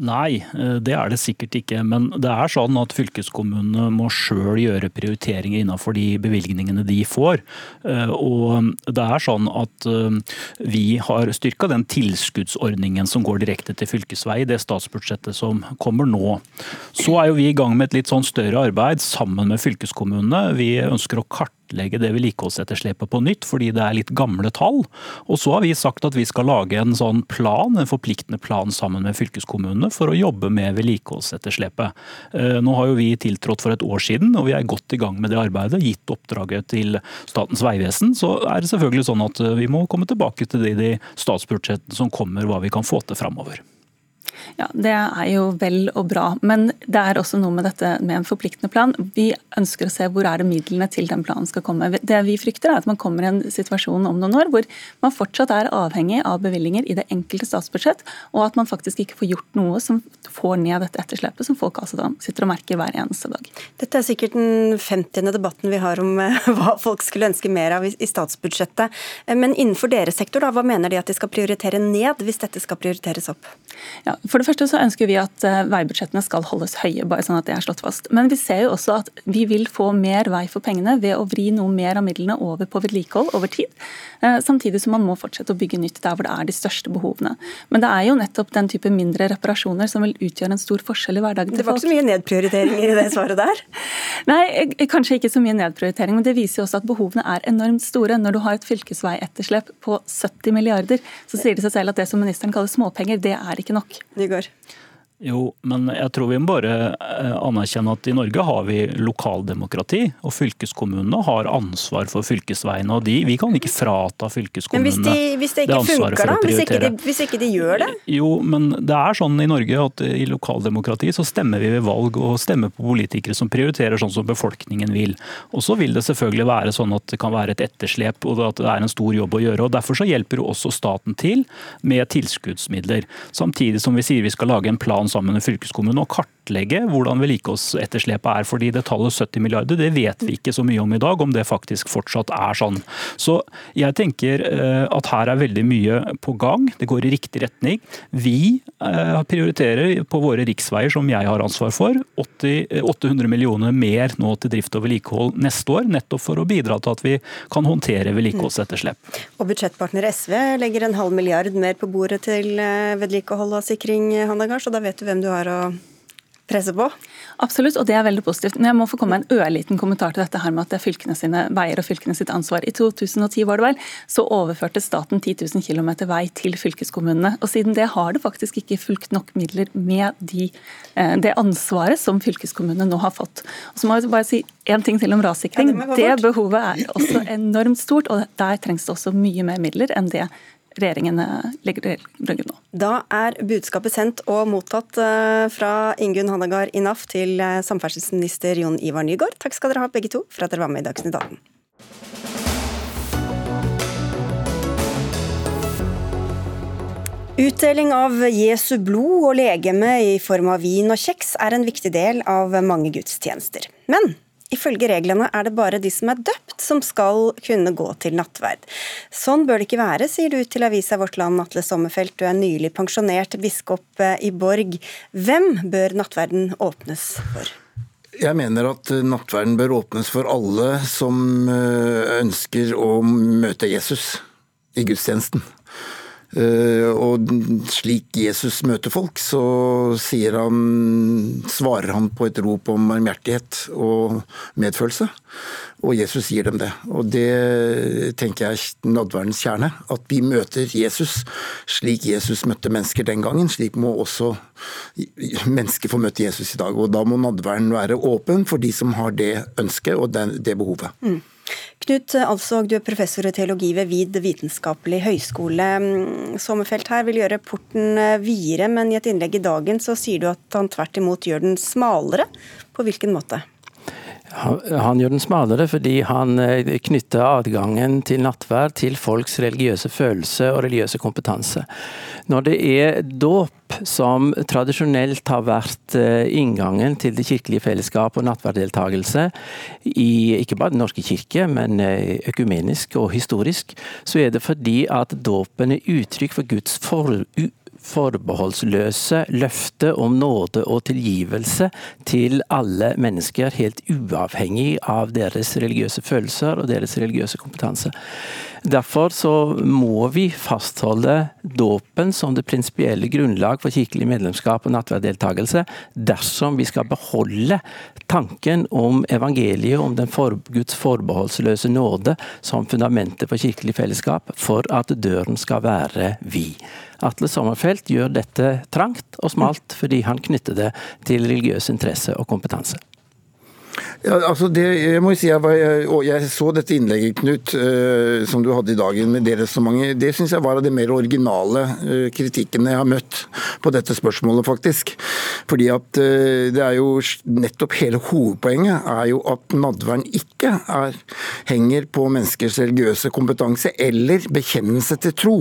Nei, eh, det er det sikkert ikke. Men det er sånn at fylkeskommunene må sjøl gjøre prioriteringer innenfor de bevilgningene de får. Eh, og det er sånn at eh, vi har styrka den tilskuddsordningen som går direkte til fylkesvei i det statsbudsjettet som kommer nå. Så er jo vi i gang med et litt sånn større arbeid sammen med fylkeskommunene. Vi ønsker å kartlegge kartlegge det vedlikeholdsetterslepet på nytt, fordi det er litt gamle tall. Og så har vi sagt at vi skal lage en sånn plan, en forpliktende plan sammen med fylkeskommunene for å jobbe med vedlikeholdsetterslepet. Eh, nå har jo vi tiltrådt for et år siden, og vi er godt i gang med det arbeidet. Gitt oppdraget til Statens vegvesen, så er det selvfølgelig sånn at vi må komme tilbake til det i de statsbudsjettene som kommer, hva vi kan få til framover. Ja, Det er jo vel og bra, men det er også noe med dette med en forpliktende plan. Vi ønsker å se hvor er det midlene til den planen skal komme. Det vi frykter er at man kommer i en situasjon om noen år hvor man fortsatt er avhengig av bevilgninger i det enkelte statsbudsjett, og at man faktisk ikke får gjort noe som får ned dette etterslepet som folk altså sitter og merker hver eneste dag. Dette er sikkert den 50. debatten vi har om eh, hva folk skulle ønske mer av i statsbudsjettet. Eh, men innenfor deres sektor, da, hva mener de at de skal prioritere ned hvis dette skal prioriteres opp? Ja, for det første så ønsker vi at eh, veibudsjettene skal holdes høye, bare sånn at det er slått fast. Men vi ser jo også at vi vil få mer vei for pengene ved å vri noe mer av midlene over på vedlikehold over tid. Eh, samtidig som man må fortsette å bygge nytt der hvor det er de største behovene. Men det er jo nettopp den type mindre reparasjoner som vil utgjøre en stor forskjell i hverdagen til folk. Det var ikke så mye nedprioriteringer i det svaret der? Nei, kanskje ikke så mye nedprioritering, men det viser jo også at behovene er enormt store. Når du har et fylkesveietterslep på 70 milliarder, så sier det seg selv at det som ministeren kaller småpenger, det er ikke nok. Nygaard? Jo, men jeg tror vi må bare eh, anerkjenne at i Norge har vi lokaldemokrati. Og fylkeskommunene har ansvar for fylkesveiene. Og de, vi kan ikke frata fylkeskommunene men hvis de, hvis det ikke funker, da? Hvis ikke, de, hvis ikke, de, gjør det? Jo, men det er sånn i Norge at i lokaldemokrati så stemmer vi ved valg og stemmer på politikere som prioriterer sånn som befolkningen vil. Og så vil det selvfølgelig være sånn at det kan være et etterslep og at det er en stor jobb å gjøre. og Derfor så hjelper jo også staten til med tilskuddsmidler. Samtidig som vi sier vi skal lage en plan sammen med fylkeskommunen og kartlegge hvordan vedlikeholdsetterslepet er. fordi det tallet 70 milliarder, det vet vi ikke så mye om i dag, om det faktisk fortsatt er sånn. Så jeg tenker eh, at her er veldig mye på gang. Det går i riktig retning. Vi eh, prioriterer på våre riksveier, som jeg har ansvar for, 80, 800 eh, millioner mer nå til drift og vedlikehold neste år, nettopp for å bidra til at vi kan håndtere vedlikeholdsetterslep. Og budsjettpartner SV legger en halv milliard mer på bordet til vedlikehold og sikring, Handagard, så da vet du hvem du har å presse på? Absolutt, og det er veldig positivt. Men jeg må få komme med en ørliten kommentar til dette her med at det er fylkene sine veier og fylkene sitt ansvar. I 2010 var det vel, så overførte staten 10 000 km vei til fylkeskommunene. Og siden det har det faktisk ikke fulgt nok midler med de, eh, det ansvaret som fylkeskommunene nå har fått. Og så må jeg bare si én ting til om rassikring. Ja, det, det behovet er også enormt stort, og der trengs det også mye mer midler enn det regjeringen eh, legger til grunn nå. Da er budskapet sendt og mottatt eh, fra Ingunn Hannegard i NAF til eh, samferdselsminister Jon Ivar Nygaard. Takk skal dere ha begge to for at dere var med i Dagsnytt 18. Utdeling av Jesu blod og legeme i form av vin og kjeks er en viktig del av mange gudstjenester. Men Ifølge reglene er det bare de som er døpt som skal kunne gå til nattverd. Sånn bør det ikke være, sier du til avisa Vårt Land, Atle Sommerfelt. Du er nylig pensjonert biskop eh, i Borg. Hvem bør nattverden åpnes for? Jeg mener at nattverden bør åpnes for alle som eh, ønsker å møte Jesus i gudstjenesten. Eh, og slik Jesus møter folk, så han, svarer han på et rop om barmhjertighet og medfølelse. Og Jesus gir dem det. Og det tenker jeg er nådverdens kjerne. At vi møter Jesus slik Jesus møtte mennesker den gangen. Slik må også mennesker få møte Jesus i dag. Og da må nådverden være åpen for de som har det ønsket og det behovet. Mm. Knut Alsvåg, du er professor i teologi ved VID vitenskapelig høgskole. Mm, Sommerfelt her vil gjøre porten eh, videre, men i et innlegg i dagen så sier du at han tvert imot gjør den smalere. På hvilken måte? Han gjør den smalere fordi han eh, knytter adgangen til nattverd til folks religiøse følelse og religiøse kompetanse. Når det er dåp som tradisjonelt har vært eh, inngangen til det kirkelige fellesskap og nattverddeltakelse i ikke bare Den norske kirke, men eh, økumenisk og historisk, så er det fordi at dåpen er uttrykk for Guds for, forbeholdsløse løftet om nåde og tilgivelse til alle mennesker, helt uavhengig av deres religiøse følelser og deres religiøse kompetanse. Derfor så må vi fastholde dåpen som det prinsipielle grunnlag for kirkelig medlemskap og nattverddeltakelse, dersom vi skal beholde tanken om evangeliet, om den for, Guds forbeholdsløse nåde som fundamentet for kirkelig fellesskap, for at døren skal være vid. Atle Sommerfelt gjør dette trangt og smalt fordi han knytter det til religiøs interesse og kompetanse. Ja, altså det, jeg må si jeg, var, jeg, jeg så dette innlegget, Knut, uh, som du hadde i dagen med det resonnementet. Det syns jeg var av de mer originale uh, kritikkene jeg har møtt på dette spørsmålet, faktisk. Fordi at uh, det er jo nettopp hele hovedpoenget er jo at nadværen ikke er, henger på menneskers religiøse kompetanse eller bekjennelse til tro.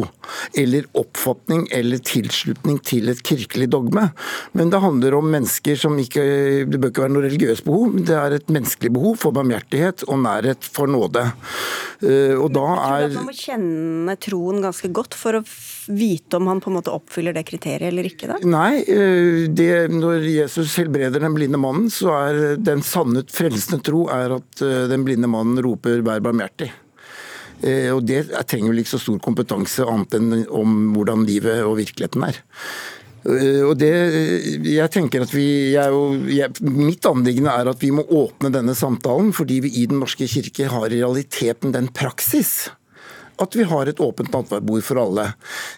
Eller oppfatning eller tilslutning til et kirkelig dogme. Men det handler om mennesker som ikke Det bør ikke være noe religiøst behov. det er et menneskelig behov for barmhjertighet og nærhet for nåde. Eh, og da er Man må kjenne troen ganske godt for å vite om han på en måte oppfyller det kriteriet eller ikke? da? Nei, eh, det, når Jesus helbreder den blinde mannen, så er den sanne frelsende tro er at eh, den blinde mannen roper 'vær barmhjertig'. Og Det trenger vel ikke så stor kompetanse annet enn om hvordan livet og virkeligheten er. Eh, og det, jeg tenker at vi, jeg, jeg, Mitt anliggende er at vi må åpne denne samtalen, fordi vi i Den norske kirke har i realiteten den praksis at vi har et åpent nattverdbord for alle.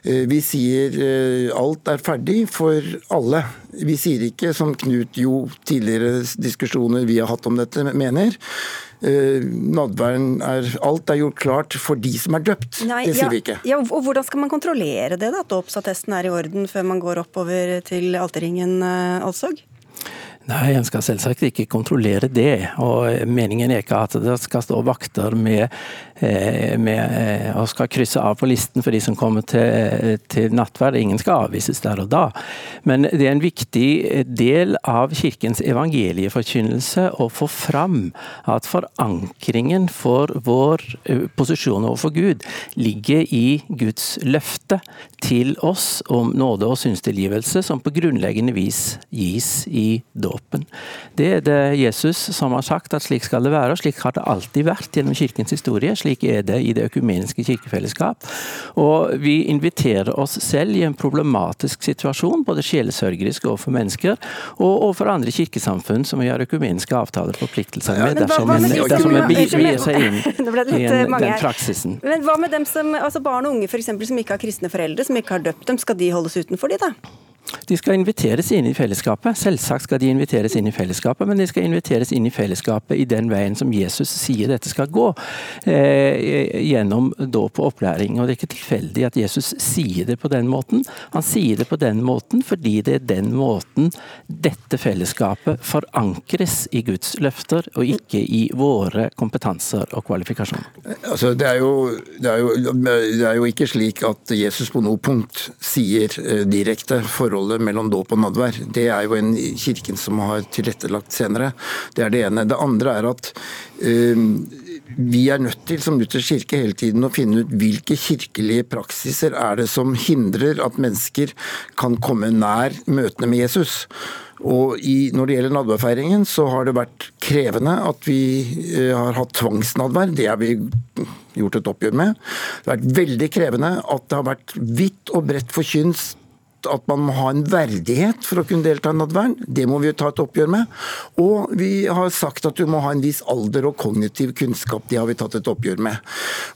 Eh, vi sier eh, alt er ferdig for alle. Vi sier ikke, som Knut jo tidligere diskusjoner vi har hatt om dette, mener, Uh, nadværen er Alt er gjort klart for de som er døpt. Nei, det sier ja, vi ikke. Ja, og Hvordan skal man kontrollere det, da, at dåpsattesten er i orden før man går oppover til alterringen, eh, Alsog? Nei, en skal selvsagt ikke kontrollere det. Og meningen er ikke at det skal stå vakter med Eh, med, eh, og skal krysse av på listen for de som kommer til, til nattverd. Ingen skal avvises der og da. Men det er en viktig del av kirkens evangelieforkynnelse å få fram at forankringen for vår eh, posisjon overfor Gud ligger i Guds løfte til oss om nåde og synstilgivelse, som på grunnleggende vis gis i dåpen. Det er det Jesus som har sagt at slik skal det være, og slik har det alltid vært gjennom kirkens historie. slik slik er det i det økumeniske kirkefellesskap. Og vi inviterer oss selv i en problematisk situasjon, både sjelesørgerisk overfor mennesker og overfor andre kirkesamfunn som vi har økumeniske avtaler og forpliktelser med, dersom en, dersom en begir seg inn i en, den praksisen. Men hva med dem som, altså barn og unge for eksempel, som ikke har kristne foreldre, som ikke har døpt dem, skal de holdes utenfor de da? De skal inviteres inn i fellesskapet. Selvsagt skal de inviteres inn i fellesskapet, men de skal inviteres inn i fellesskapet i den veien som Jesus sier dette skal gå. Eh, gjennom dåp og opplæring. Og Det er ikke tilfeldig at Jesus sier det på den måten. Han sier det på den måten fordi det er den måten dette fellesskapet forankres i Guds løfter, og ikke i våre kompetanser og kvalifikasjoner. Altså, det, er jo, det, er jo, det er jo ikke slik at Jesus på noe punkt sier eh, direkte forhold forholdet mellom dåp og nadvær. Det er jo en kirken som har tilrettelagt senere. Det er det ene. Det andre er at uh, vi er nødt til som Luthers kirke hele tiden å finne ut hvilke kirkelige praksiser er det som hindrer at mennesker kan komme nær møtene med Jesus. Og i, Når det gjelder nadværfeiringen, så har det vært krevende at vi uh, har hatt tvangsnadvær. Det har vi gjort et oppgjør med. Det har vært veldig krevende at det har vært vidt og bredt forkynst at man må ha en verdighet for å kunne delta i nattvern. Det må vi jo ta et oppgjør med. Og vi har sagt at du må ha en viss alder og kognitiv kunnskap. Det har vi tatt et oppgjør med.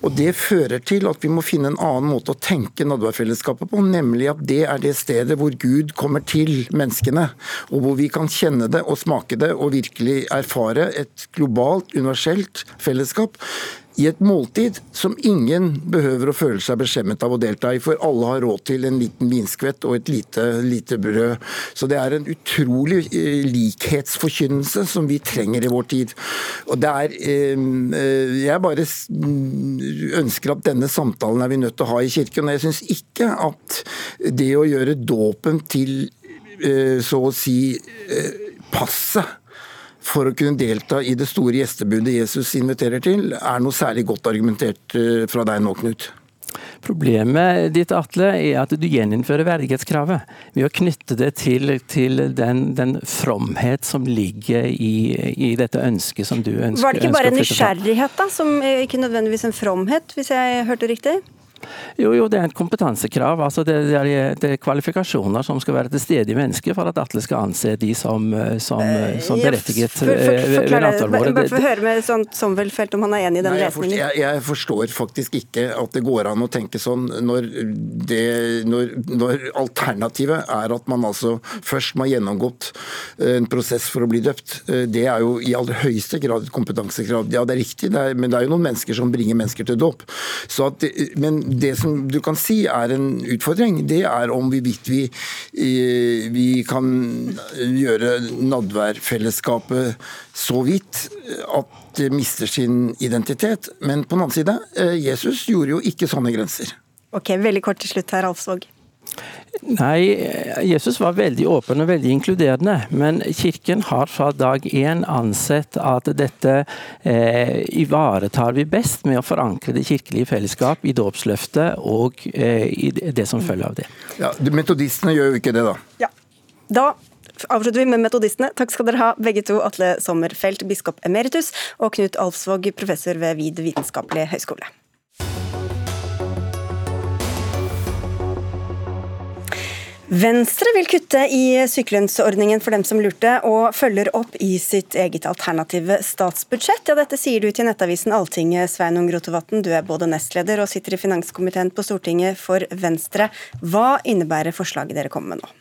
Og Det fører til at vi må finne en annen måte å tenke nattverdfellesskapet på, nemlig at det er det stedet hvor Gud kommer til menneskene, og hvor vi kan kjenne det og smake det og virkelig erfare et globalt, universelt fellesskap i et måltid som ingen behøver å føle seg beskjemmet av å delta i, for alle har råd til en liten vinskvett og et lite, lite brød. Så det er en utrolig eh, likhetsforkynnelse som vi trenger i vår tid. Og det er eh, eh, Jeg bare ønsker at denne samtalen er vi nødt til å ha i kirken. og Jeg syns ikke at det å gjøre dåpen til så å si passet for å kunne delta i det store gjestebudet Jesus inviterer til, er noe særlig godt argumentert eh, fra deg nå, Knut? Problemet ditt Atle, er at du gjeninnfører verdighetskravet ved å knytte det til, til den, den, fromhet som ligger i, i, dette ønsket som du ønsker. Var det ikke bare nysgjerrighet, da, som ikke nødvendigvis en fromhet, hvis jeg hørte riktig? Jo, jo, det er et kompetansekrav. altså det, det, er, det, er, kvalifikasjoner som skal være til stede i mennesket for at Atle skal anse de som, eh, som, eh, som berettiget for, for, for, eh, ved nattalvåret. Bare få høre med sånn Somvelfelt om han er enig i den lesningen. Jeg, jeg, forstår faktisk ikke at det går an å tenke sånn når, når, når, alternativet er at man altså først må ha gjennomgått en prosess for å bli døpt. Det er jo i aller høyeste grad et kompetansekrav. Ja, det er riktig, det er, men det er jo noen mennesker som bringer mennesker til dåp. Men det som du kan si er en utfordring, det er om hvorvidt vi, vet vi kan gjøre nadværfellesskapet så vidt at det mister sin identitet. Men på den annen side, eh, Jesus gjorde jo ikke sånne grenser. Ok, Veldig kort til slutt her, Alsvåg. Nei, Jesus var veldig åpen og veldig inkluderende. Men kirken har fra dag én ansett at dette eh, ivaretar vi best med å forankre det kirkelige fellesskap i dåpsløftet og eh, i det som følger av det. Ja, Metodistene gjør jo ikke det, da. Ja. Da avslutter vi med metodistene. Takk skal dere ha, begge to. Atle Sommerfelt, biskop emeritus, og Knut Alfsvåg, professor ved Vid vitenskapelige høgskole. Venstre vil kutte i sykelønnsordningen for dem som lurte, og følger opp i sitt eget alternative statsbudsjett. Ja, dette sier du til nettavisen Alltinget, Sveinung Rotevatn. Du er både nestleder og sitter i finanskomiteen på Stortinget for Venstre. Hva innebærer forslaget dere kommer med nå?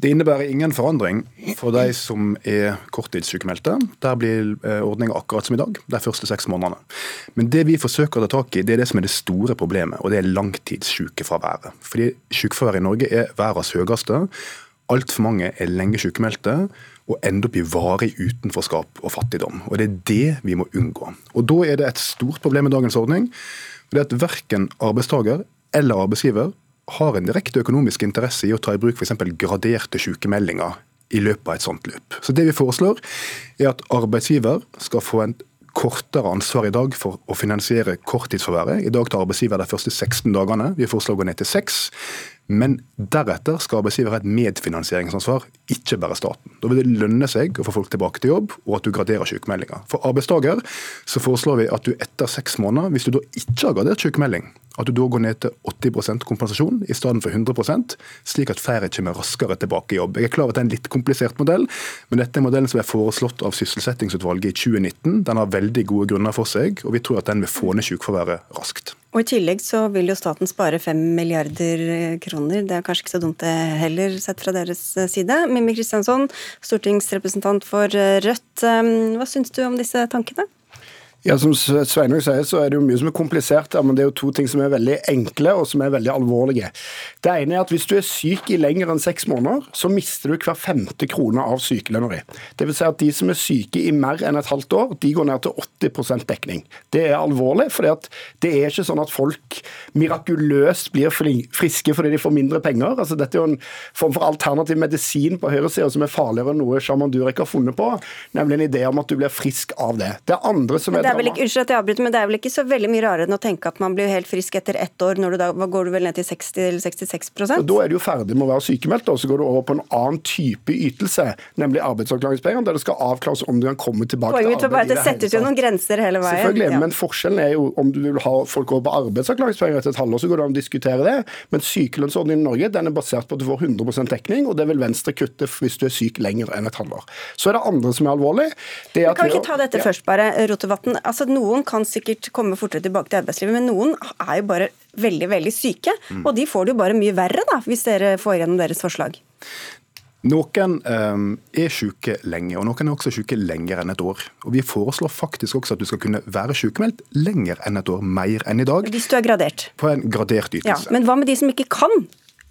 Det innebærer ingen forandring for de som er korttidssykemeldte. Der blir eh, ordninga akkurat som i dag, de første seks månedene. Men det vi forsøker å ta tak i, det er det som er det store problemet, og det er langtidssykefraværet. Fordi sykefraværet i Norge er verdens høyeste. Altfor mange er lenge sykemeldte og ender opp i varig utenforskap og fattigdom. Og Det er det vi må unngå. Og Da er det et stort problem med dagens ordning. det er at Verken arbeidstaker eller arbeidsgiver har en direkte økonomisk interesse i å ta i bruk f.eks. graderte sykemeldinger i løpet av et sånt løp. Så Det vi foreslår, er at arbeidsgiver skal få en kortere ansvar i dag for å finansiere korttidsforværet. I dag tar arbeidsgiver de første 16 dagene. Vi foreslår å gå ned til 6. Men deretter skal arbeidsgiver ha et medfinansieringsansvar, ikke bare staten. Da vil det lønne seg å få folk tilbake til jobb, og at du graderer sykemeldinger. For arbeidstaker så foreslår vi at du etter seks måneder, hvis du da ikke har gradert sykemelding, at du da går ned til 80 kompensasjon i stedet for 100% slik at flere kommer raskere tilbake i jobb. Jeg er klar over at det er en litt komplisert modell, men dette er modellen som er foreslått av sysselsettingsutvalget i 2019. Den har veldig gode grunner for seg, og vi tror at den vil få ned sykefraværet raskt. Og I tillegg så vil jo staten spare 5 milliarder kroner. Det er kanskje ikke så dumt det heller, sett fra deres side. Mimmi Kristiansson, stortingsrepresentant for Rødt. Hva syns du om disse tankene? Ja, Som Sveinung sier, så er det jo mye som er komplisert men det er jo to ting som er veldig enkle og som er veldig alvorlige. Det ene er at hvis du er syk i lenger enn seks måneder, så mister du hver femte krone av sykelønna di. Dvs. Si at de som er syke i mer enn et halvt år, de går ned til 80% dekning. Det er alvorlig, for det er ikke sånn at folk mirakuløst blir friske fordi de får mindre penger. Altså, dette er jo en form for alternativ medisin på høyresida som er farligere enn noe Shaman Durek har funnet på, nemlig en idé om at du blir frisk av det. Det andre som er er vel ikke, unnskyld at jeg avbryter, men det er vel ikke så veldig mye rarere enn å tenke at man blir helt frisk etter ett år, når du da går du vel ned til 60 eller 66 og Da er du jo ferdig med å være sykemeldt, og så går du over på en annen type ytelse, nemlig arbeidsavklaringspenger, der det skal avklares om du kan komme tilbake Poenget til arbeid. Det settes jo noen grenser hele veien. Selvfølgelig, ja. men forskjellen er jo om du vil ha folk over på arbeidsavklaringspenger etter et halvår, så går det an å diskutere det. Men sykelønnsordningen i Norge den er basert på at du får 100 dekning, og det vil Venstre kutte hvis du er syk lenger enn et halvår. Så er det andre som er alvorlig. Det er kan vi ikke ta dette ja. først, bare, Rotevatn? Altså, noen kan sikkert komme fortere tilbake til arbeidslivet, men noen er jo bare veldig veldig syke. Mm. Og de får det jo bare mye verre da, hvis dere får gjennom deres forslag. Noen um, er syke lenge, og noen er også syke lenger enn et år. Og Vi foreslår faktisk også at du skal kunne være sykemeldt lenger enn et år, mer enn i dag. Hvis du er gradert? På en gradert ytelse. Ja, men hva med de som ikke kan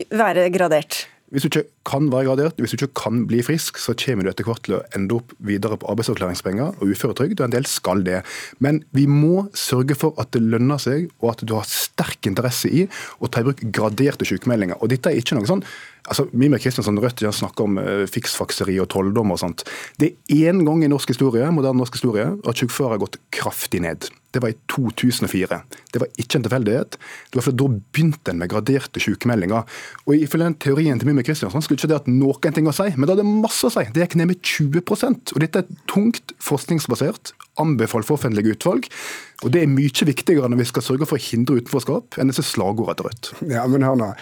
være gradert? Hvis du ikke kan være gradert, hvis du ikke kan bli frisk, så kommer du etter hvert til å ende opp videre på arbeidsavklaringspenger og uføretrygd, og en del skal det. Men vi må sørge for at det lønner seg, og at du har sterk interesse i å ta i bruk graderte sykemeldinger. Og dette er ikke noe sånn altså Mime Kristiansson Rødt snakker om uh, fiksfakseri og trolldom og sånt. Det er én gang i norsk historie, moderne norsk historie at sykefraværet har gått kraftig ned. Det var i 2004. Det var ikke en tilfeldighet. Det var fordi Da begynte en med graderte sykemeldinger. Og Ifølge den teorien til Mimmi Kristiansen skulle ikke det hatt noen ting å si, men det hadde masse å si. Det gikk ned med 20 og Dette er tungt forskningsbasert, anbefalt for offentlige utvalg. Og Det er mye viktigere når vi skal sørge for å hindre utenforskap, enn disse slagordene til Rødt. Ja, men hør nå.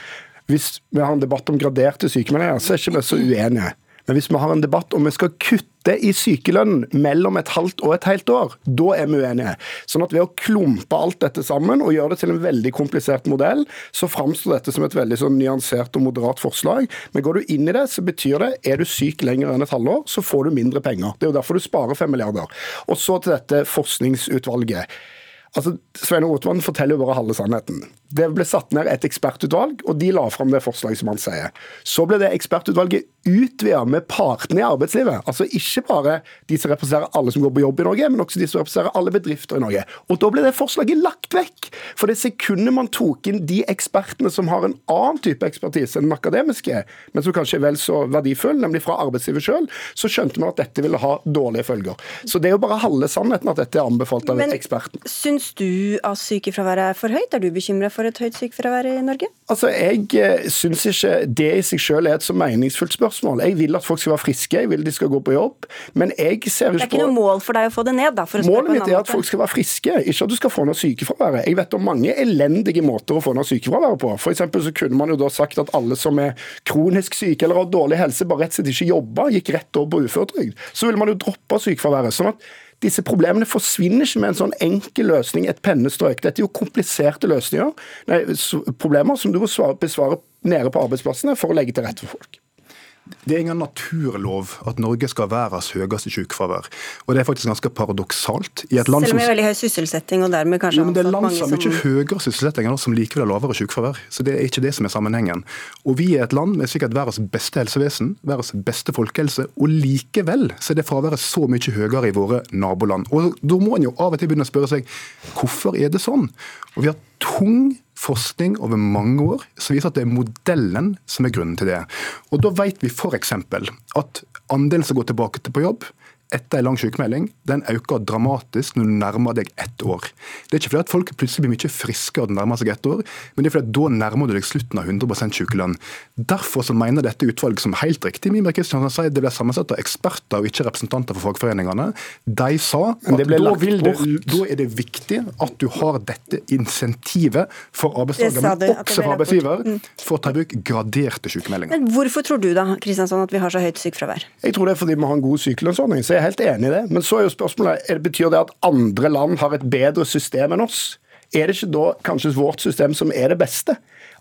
Hvis vi har en debatt om graderte sykemeldinger, så er ikke vi så uenige. Men hvis vi har en debatt om vi skal kutte i sykelønnen mellom et halvt og et helt år, da er vi uenige. Sånn at ved å klumpe alt dette sammen og gjøre det til en veldig komplisert modell, så framstår dette som et veldig sånn nyansert og moderat forslag. Men går du inn i det, så betyr det er du syk lenger enn et halvår, så får du mindre penger. Det er jo derfor du sparer fem milliarder. Og så til dette forskningsutvalget. Altså, Svein Rotevatn forteller jo bare halve sannheten. Det ble satt ned et ekspertutvalg, og de la fram det forslaget som han sier. Så ble det ekspertutvalget utvida med partene i arbeidslivet. Altså ikke bare de som representerer alle som går på jobb i Norge, men også de som representerer alle bedrifter i Norge. Og da ble det forslaget lagt vekk. For det sekundet man tok inn de ekspertene som har en annen type ekspertise enn den akademiske, men som kanskje er vel så verdifull, nemlig fra arbeidslivet sjøl, så skjønte man at dette ville ha dårlige følger. Så det er jo bare halve sannheten at dette er anbefalt av men, eksperten. Syns du at sykefraværet er for høyt? Er du bekymra for et høyt sykefravær i Norge? Altså, Jeg eh, syns ikke det i seg selv er et så meningsfullt spørsmål. Jeg vil at folk skal være friske, jeg vil de skal gå på jobb. Men jeg ser ikke på Det er ikke noe mål for deg å få det ned, da? Målet mitt er at folk skal være friske, ikke at du skal få ned sykefraværet. Jeg vet om mange elendige måter å få ned sykefraværet på. For så kunne man jo da sagt at alle som er kronisk syke eller har dårlig helse, bare rett og slett ikke jobba, gikk rett over på uføretrygd. Så ville man jo droppe sykefraværet. sånn at disse problemene forsvinner ikke med en sånn enkel løsning, et pennestrøk. Dette er jo kompliserte løsninger, nei, problemer som du må besvare nede på arbeidsplassene for å legge til rette for folk. Det er ingen naturlov at Norge skal være verdens høyeste sykefravær. Og det er faktisk ganske paradoksalt. I et land Selv om det er veldig høy sysselsetting og dermed kanskje jo, men Det er land som har mye høyere sysselsetting enn oss som likevel har lavere sykefravær. Så det er ikke det som er sammenhengen. Og vi er et land med sikkert verdens beste helsevesen, verdens beste folkehelse, og likevel så er det fraværet så mye høyere i våre naboland. Og da må en jo av og til begynne å spørre seg hvorfor er det sånn? Og vi har tung forskning over mange år som viser at det er modellen som er grunnen til det. Og Da vet vi f.eks. at andelen som går tilbake til på jobb, etter en lang sykemelding, den øker dramatisk når du nærmer deg ett år. Det er ikke fordi at folk plutselig blir mye friskere når de nærmer seg ett år, men det er fordi at da nærmer du deg slutten av 100 sykelønn. Derfor så mener dette utvalget, som helt riktig Mimir Kristiansen sier, det ble sammensatt av eksperter og ikke representanter for fagforeningene, de sa at da, det, da, er det viktig at du har dette insentivet for arbeidstaker, men også for arbeidsgiver, mm. for å ta i bruk graderte sykemeldinger. Men hvorfor tror du da, Kristiansson, at vi har så høyt sykefravær? Jeg tror det er fordi vi har en god sykelønnsordning. Så jeg er helt enig i det. Men så er jo spørsmålet, er det betyr det at andre land har et bedre system enn oss? Er det ikke da kanskje vårt system som er det beste?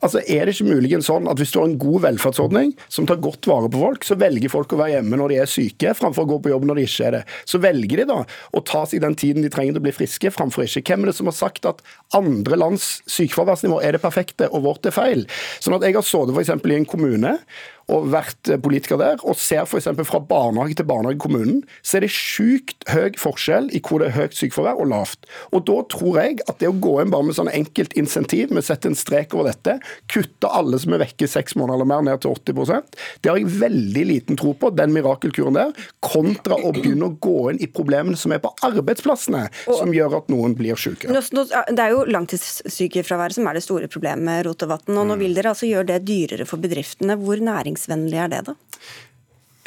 Altså, Er det ikke muligens sånn at hvis du har en god velferdsordning som tar godt vare på folk, så velger folk å være hjemme når de er syke, framfor å gå på jobb når de ikke er det. Så velger de da å ta seg den tiden de trenger til å bli friske, framfor ikke. Hvem er det som har sagt at andre lands sykefraværsnivå er det perfekte, og vårt er feil? Sånn at Jeg har sittet f.eks. i en kommune og vært eh, politiker der, og ser f.eks. fra barnehage til barnehage i kommunen, så er det sjukt høy forskjell i hvor det er høyt sykefravær og lavt. Og Da tror jeg at det å gå inn bare med sånn enkelt insentiv, med å sette en strek over dette, kutte alle som er vekke seks måneder eller mer, ned til 80% det har jeg veldig liten tro på, den mirakelkuren der, kontra å begynne å gå inn i problemene som er på arbeidsplassene, og, som gjør at noen blir syke. Det er jo langtidssykefraværet som er det store problemet, Rotevatn. Og nå mm. vil dere altså gjøre det dyrere for bedriftene. Hvor nærings næringsvennlig er det, da?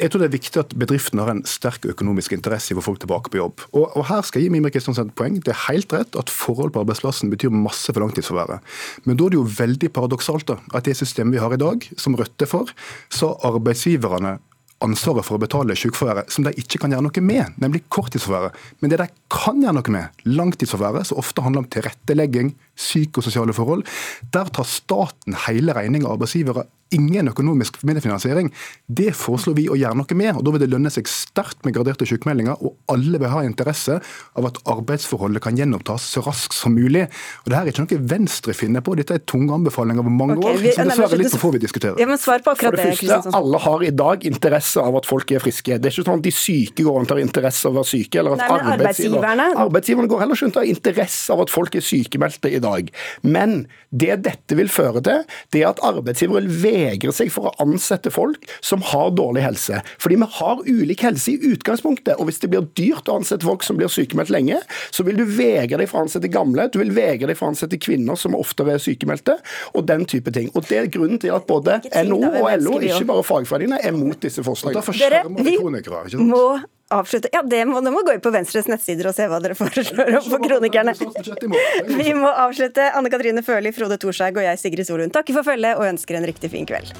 Jeg tror det er viktig at bedriften har en sterk økonomisk interesse i å få folk tilbake på jobb. Og, og her skal jeg gi Mimre Kristiansen et poeng. Det er helt rett at forhold på arbeidsplassen betyr masse for langtidsforværet. Men da er det jo veldig paradoksalt da, at det systemet vi har i dag, som Rødt er for, så arbeidsgiverne ansvaret for å betale sykefraværet som de ikke kan gjøre noe med, nemlig korttidsforværet. Men det de kan gjøre noe med, langtidsforværet, som ofte handler om tilrettelegging, psykososiale forhold, der tar staten hele regninga av arbeidsgivere ingen økonomisk medfinansiering. Det foreslår vi å gjøre noe med. og Da vil det lønne seg sterkt med graderte sykemeldinger, og alle vil ha interesse av at arbeidsforholdet kan gjenopptas så raskt som mulig. Og Dette er ikke noe Venstre finner på, dette er tunge anbefalinger over mange okay, vi, år. så dessverre litt for få vi diskuterer. Ja, men svar på akkurat for det, første, Alle har i dag interesse av at folk er friske. Det er ikke sånn at de syke går rundt og har interesse av å være syke. eller at Nei, arbeidsgiverne... arbeidsgiverne går heller ikke rundt og har interesse av at folk er sykemeldte i dag. Men det dette vil føre til, det er at arbeidsgivere vil vegre seg for å ansette folk som har dårlig helse. Fordi vi har ulik helse i utgangspunktet. Og hvis det blir dyrt å ansette folk som blir sykemeldt lenge, så vil du vegre deg for å ansette gamle, du vil vegre deg for å ansette kvinner som oftere er sykemeldte, og den type ting. Og Det er grunnen til at både NO og LO, ikke bare fagforeningene, er mot disse forslagene. Dere, vi må avslutte. Ja, det må, det må gå inn på Venstres nettsider og se hva dere foreslår på kronikerne. Vi må avslutte. Anne Katrine Førli, Frode Thorshaug og jeg, Sigrid Solund, takker for følget og ønsker en riktig fin kveld.